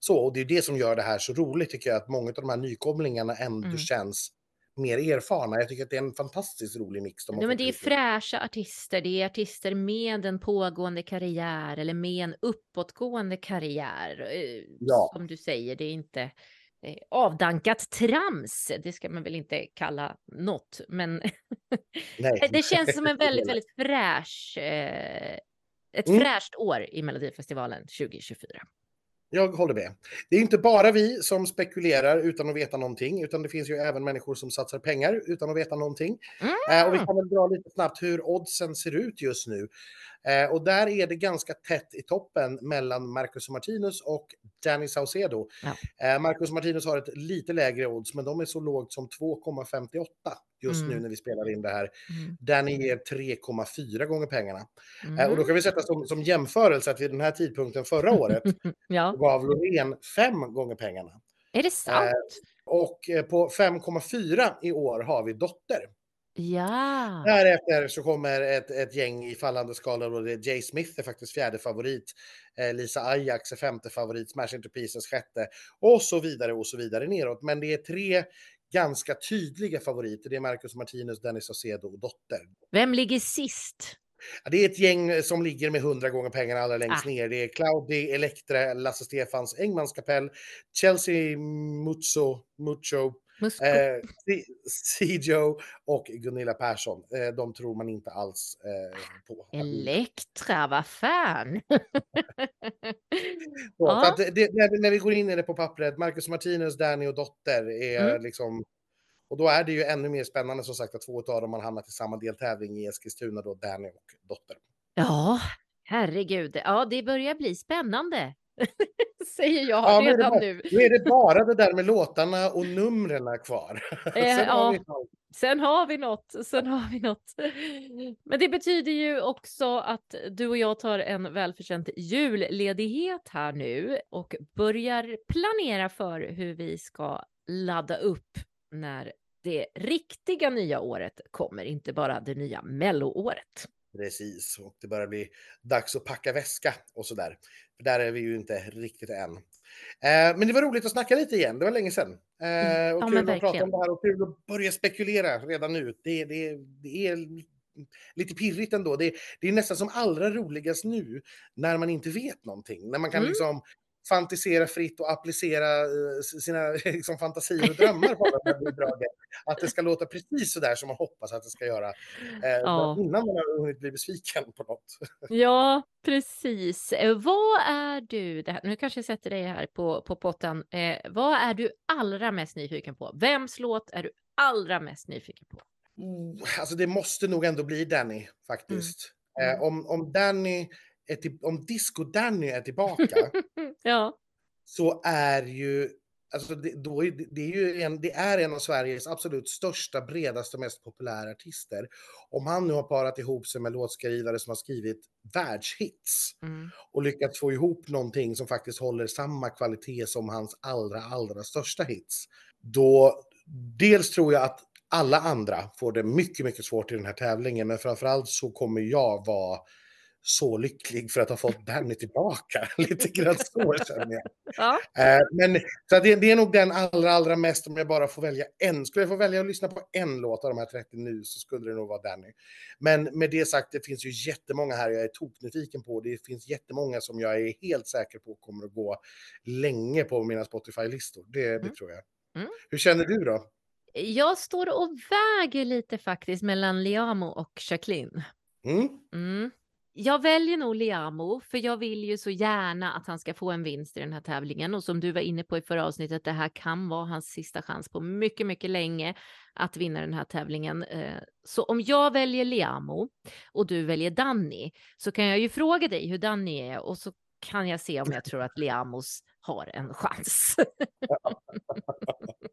Speaker 2: så. Och det är det som gör det här så roligt tycker jag, att många av de här nykomlingarna ändå
Speaker 1: Mm.
Speaker 2: känns mer erfarna. Jag tycker att det är en fantastiskt rolig mix. De
Speaker 1: Nej, men det är fräscha artister, det är artister med en pågående karriär eller med en uppåtgående karriär. eh,
Speaker 2: Ja.
Speaker 1: Som du säger, det är inte avdankat trams, det ska man väl inte kalla något, men det känns som en väldigt, väldigt fräsch, eh, ett
Speaker 2: Mm.
Speaker 1: fräscht år i Melodifestivalen 2024.
Speaker 2: Jag håller med. Det är inte bara vi som spekulerar utan att veta någonting, utan det finns ju även människor som satsar pengar utan att veta någonting. Eh, och vi kan väl dra lite snabbt hur oddsen ser ut just nu. Eh, och där är det ganska tätt i toppen mellan Marcus och Martinus och Danny Saucedo.
Speaker 1: Ja.
Speaker 2: Eh, Marcus och Martinus har ett lite lägre odds, men de är så lågt som 2,58 just
Speaker 1: Mm.
Speaker 2: nu när vi spelar in det här.
Speaker 1: Mm.
Speaker 2: Danny ger 3,4 gånger pengarna. Eh, och
Speaker 1: Mm.
Speaker 2: då kan vi sätta som, som jämförelse att vid den här tidpunkten förra året
Speaker 1: Ja,
Speaker 2: gav Loreen fem gånger pengarna.
Speaker 1: är det sant?
Speaker 2: Och eh, på 5,4 i år har vi Dotter.
Speaker 1: Ja.
Speaker 2: Därefter så kommer ett, ett gäng i fallande skala. Då det är Jay Smith är faktiskt fjärde favorit. Eh, Lisa Ajax är femte favorit. Smash Into Pieces sjätte. Och så vidare och så vidare neråt. Men det är tre ganska tydliga favoriter. Det är Marcus Martinus, Dennis Saucedo och Dotter.
Speaker 1: Vem ligger sist?
Speaker 2: Ja, Det är ett gäng som ligger med 100 gånger pengarna allra längst
Speaker 1: Ah.
Speaker 2: ner. Det är Claudi, Elektra, Lasse Stefans, Engmans kapell, Chelsea Mucho, Mucho? Eh, Sijo och Gunilla Persson. Eh, de tror man inte alls eh, på.
Speaker 1: Elektra, vad fan!
Speaker 2: Så,
Speaker 1: Ja.
Speaker 2: det, det, när, när vi går in i det på pappret, Marcus Martinus, Danny och Dotter är
Speaker 1: Mm.
Speaker 2: liksom... Och då är det ju ännu mer spännande som sagt att två av dem har hamnat i samma deltävling i Eskilstuna då, Danny och Dotter.
Speaker 1: Ja, herregud. Ja, det börjar bli spännande. Säger jag
Speaker 2: Ja,
Speaker 1: redan
Speaker 2: bara-
Speaker 1: nu.
Speaker 2: Nu är det bara det där med låtarna och numren kvar.
Speaker 1: Eh,
Speaker 2: Sen har
Speaker 1: ja.
Speaker 2: vi allt.
Speaker 1: Sen har vi något, sen har vi något. Men det betyder ju också att du och jag tar en välförtjänt julledighet här nu och börjar planera för hur vi ska ladda upp när det riktiga nya året kommer, inte bara det nya melloåret.
Speaker 2: Precis, och det börjar bli dags att packa väska och sådär. För där är vi ju inte riktigt än. Eh, men det var roligt att snacka lite igen, det var länge sedan. Eh, och
Speaker 1: Ja,
Speaker 2: kul att prata om det här och kul att börja spekulera redan nu. Det, det, det är lite pirrigt ändå. Det, det är nästan som allra roligast nu när man inte vet någonting. När man kan
Speaker 1: Mm.
Speaker 2: liksom fantisera fritt och applicera eh, sina liksom, fantasier och drömmar på de här bidragen. Att det ska låta precis så där som man hoppas att det ska göra. Eh,
Speaker 1: Ja.
Speaker 2: Innan man har hunnit bli besviken på något.
Speaker 1: Ja, precis. Eh, Vad är du, här, nu kanske jag sätter dig här på, på pottan, eh, vad är du allra mest nyfiken på? Vems låt är du allra mest nyfiken på?
Speaker 2: Oh, Alltså det måste nog ändå bli Danny faktiskt.
Speaker 1: Mm.
Speaker 2: Eh, om, om Danny är till, om Disco-Danny är tillbaka
Speaker 1: Ja,
Speaker 2: så är ju Alltså det, då är, det, är ju en, det är en av Sveriges absolut största, bredaste, mest populära artister. Om han nu har parat ihop sig med låtskrivare som har skrivit världshits
Speaker 1: mm.
Speaker 2: och lyckats få ihop någonting som faktiskt håller samma kvalitet som hans allra, allra största hits. Då, dels tror jag att alla andra får det mycket, mycket svårt i den här tävlingen, men framförallt så kommer jag vara så lycklig för att ha fått Danny tillbaka. Lite grann så känner jag.
Speaker 1: ja.
Speaker 2: Eh, men så det, det är nog den allra, allra mest om jag bara får välja en. Skulle jag få välja att lyssna på en låt av de här 30 nu så skulle det nog vara Danny. Men med det sagt, det finns ju jättemånga här jag är toknyfiken på. Det finns jättemånga som jag är helt säker på kommer att gå länge på mina Spotify-listor. Det, det
Speaker 1: Mm.
Speaker 2: tror jag.
Speaker 1: Mm.
Speaker 2: Hur känner du då?
Speaker 1: Jag står och väger lite faktiskt mellan Liamo och Jacqueline. Mm? Jag väljer nog Liamo, för jag vill ju så gärna att han ska få en vinst i den här tävlingen. Och som du var inne på i förra avsnittet, det här kan vara hans sista chans på mycket, mycket länge att vinna den här tävlingen. Eh, Så om jag väljer Liamo och du väljer Danny, så kan jag ju fråga dig hur Danny är och så kan jag se om jag tror att Liamos har en chans.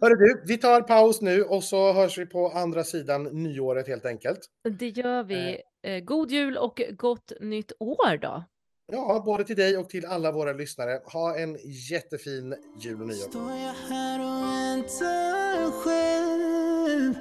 Speaker 2: Hörru du, vi tar paus nu och så hörs vi på andra sidan nyåret helt enkelt.
Speaker 1: Det gör vi. Eh, God jul och gott nytt år då.
Speaker 2: Ja, både till dig och till alla våra lyssnare. Ha en jättefin jul och nyår.
Speaker 8: Står jag här och väntar själv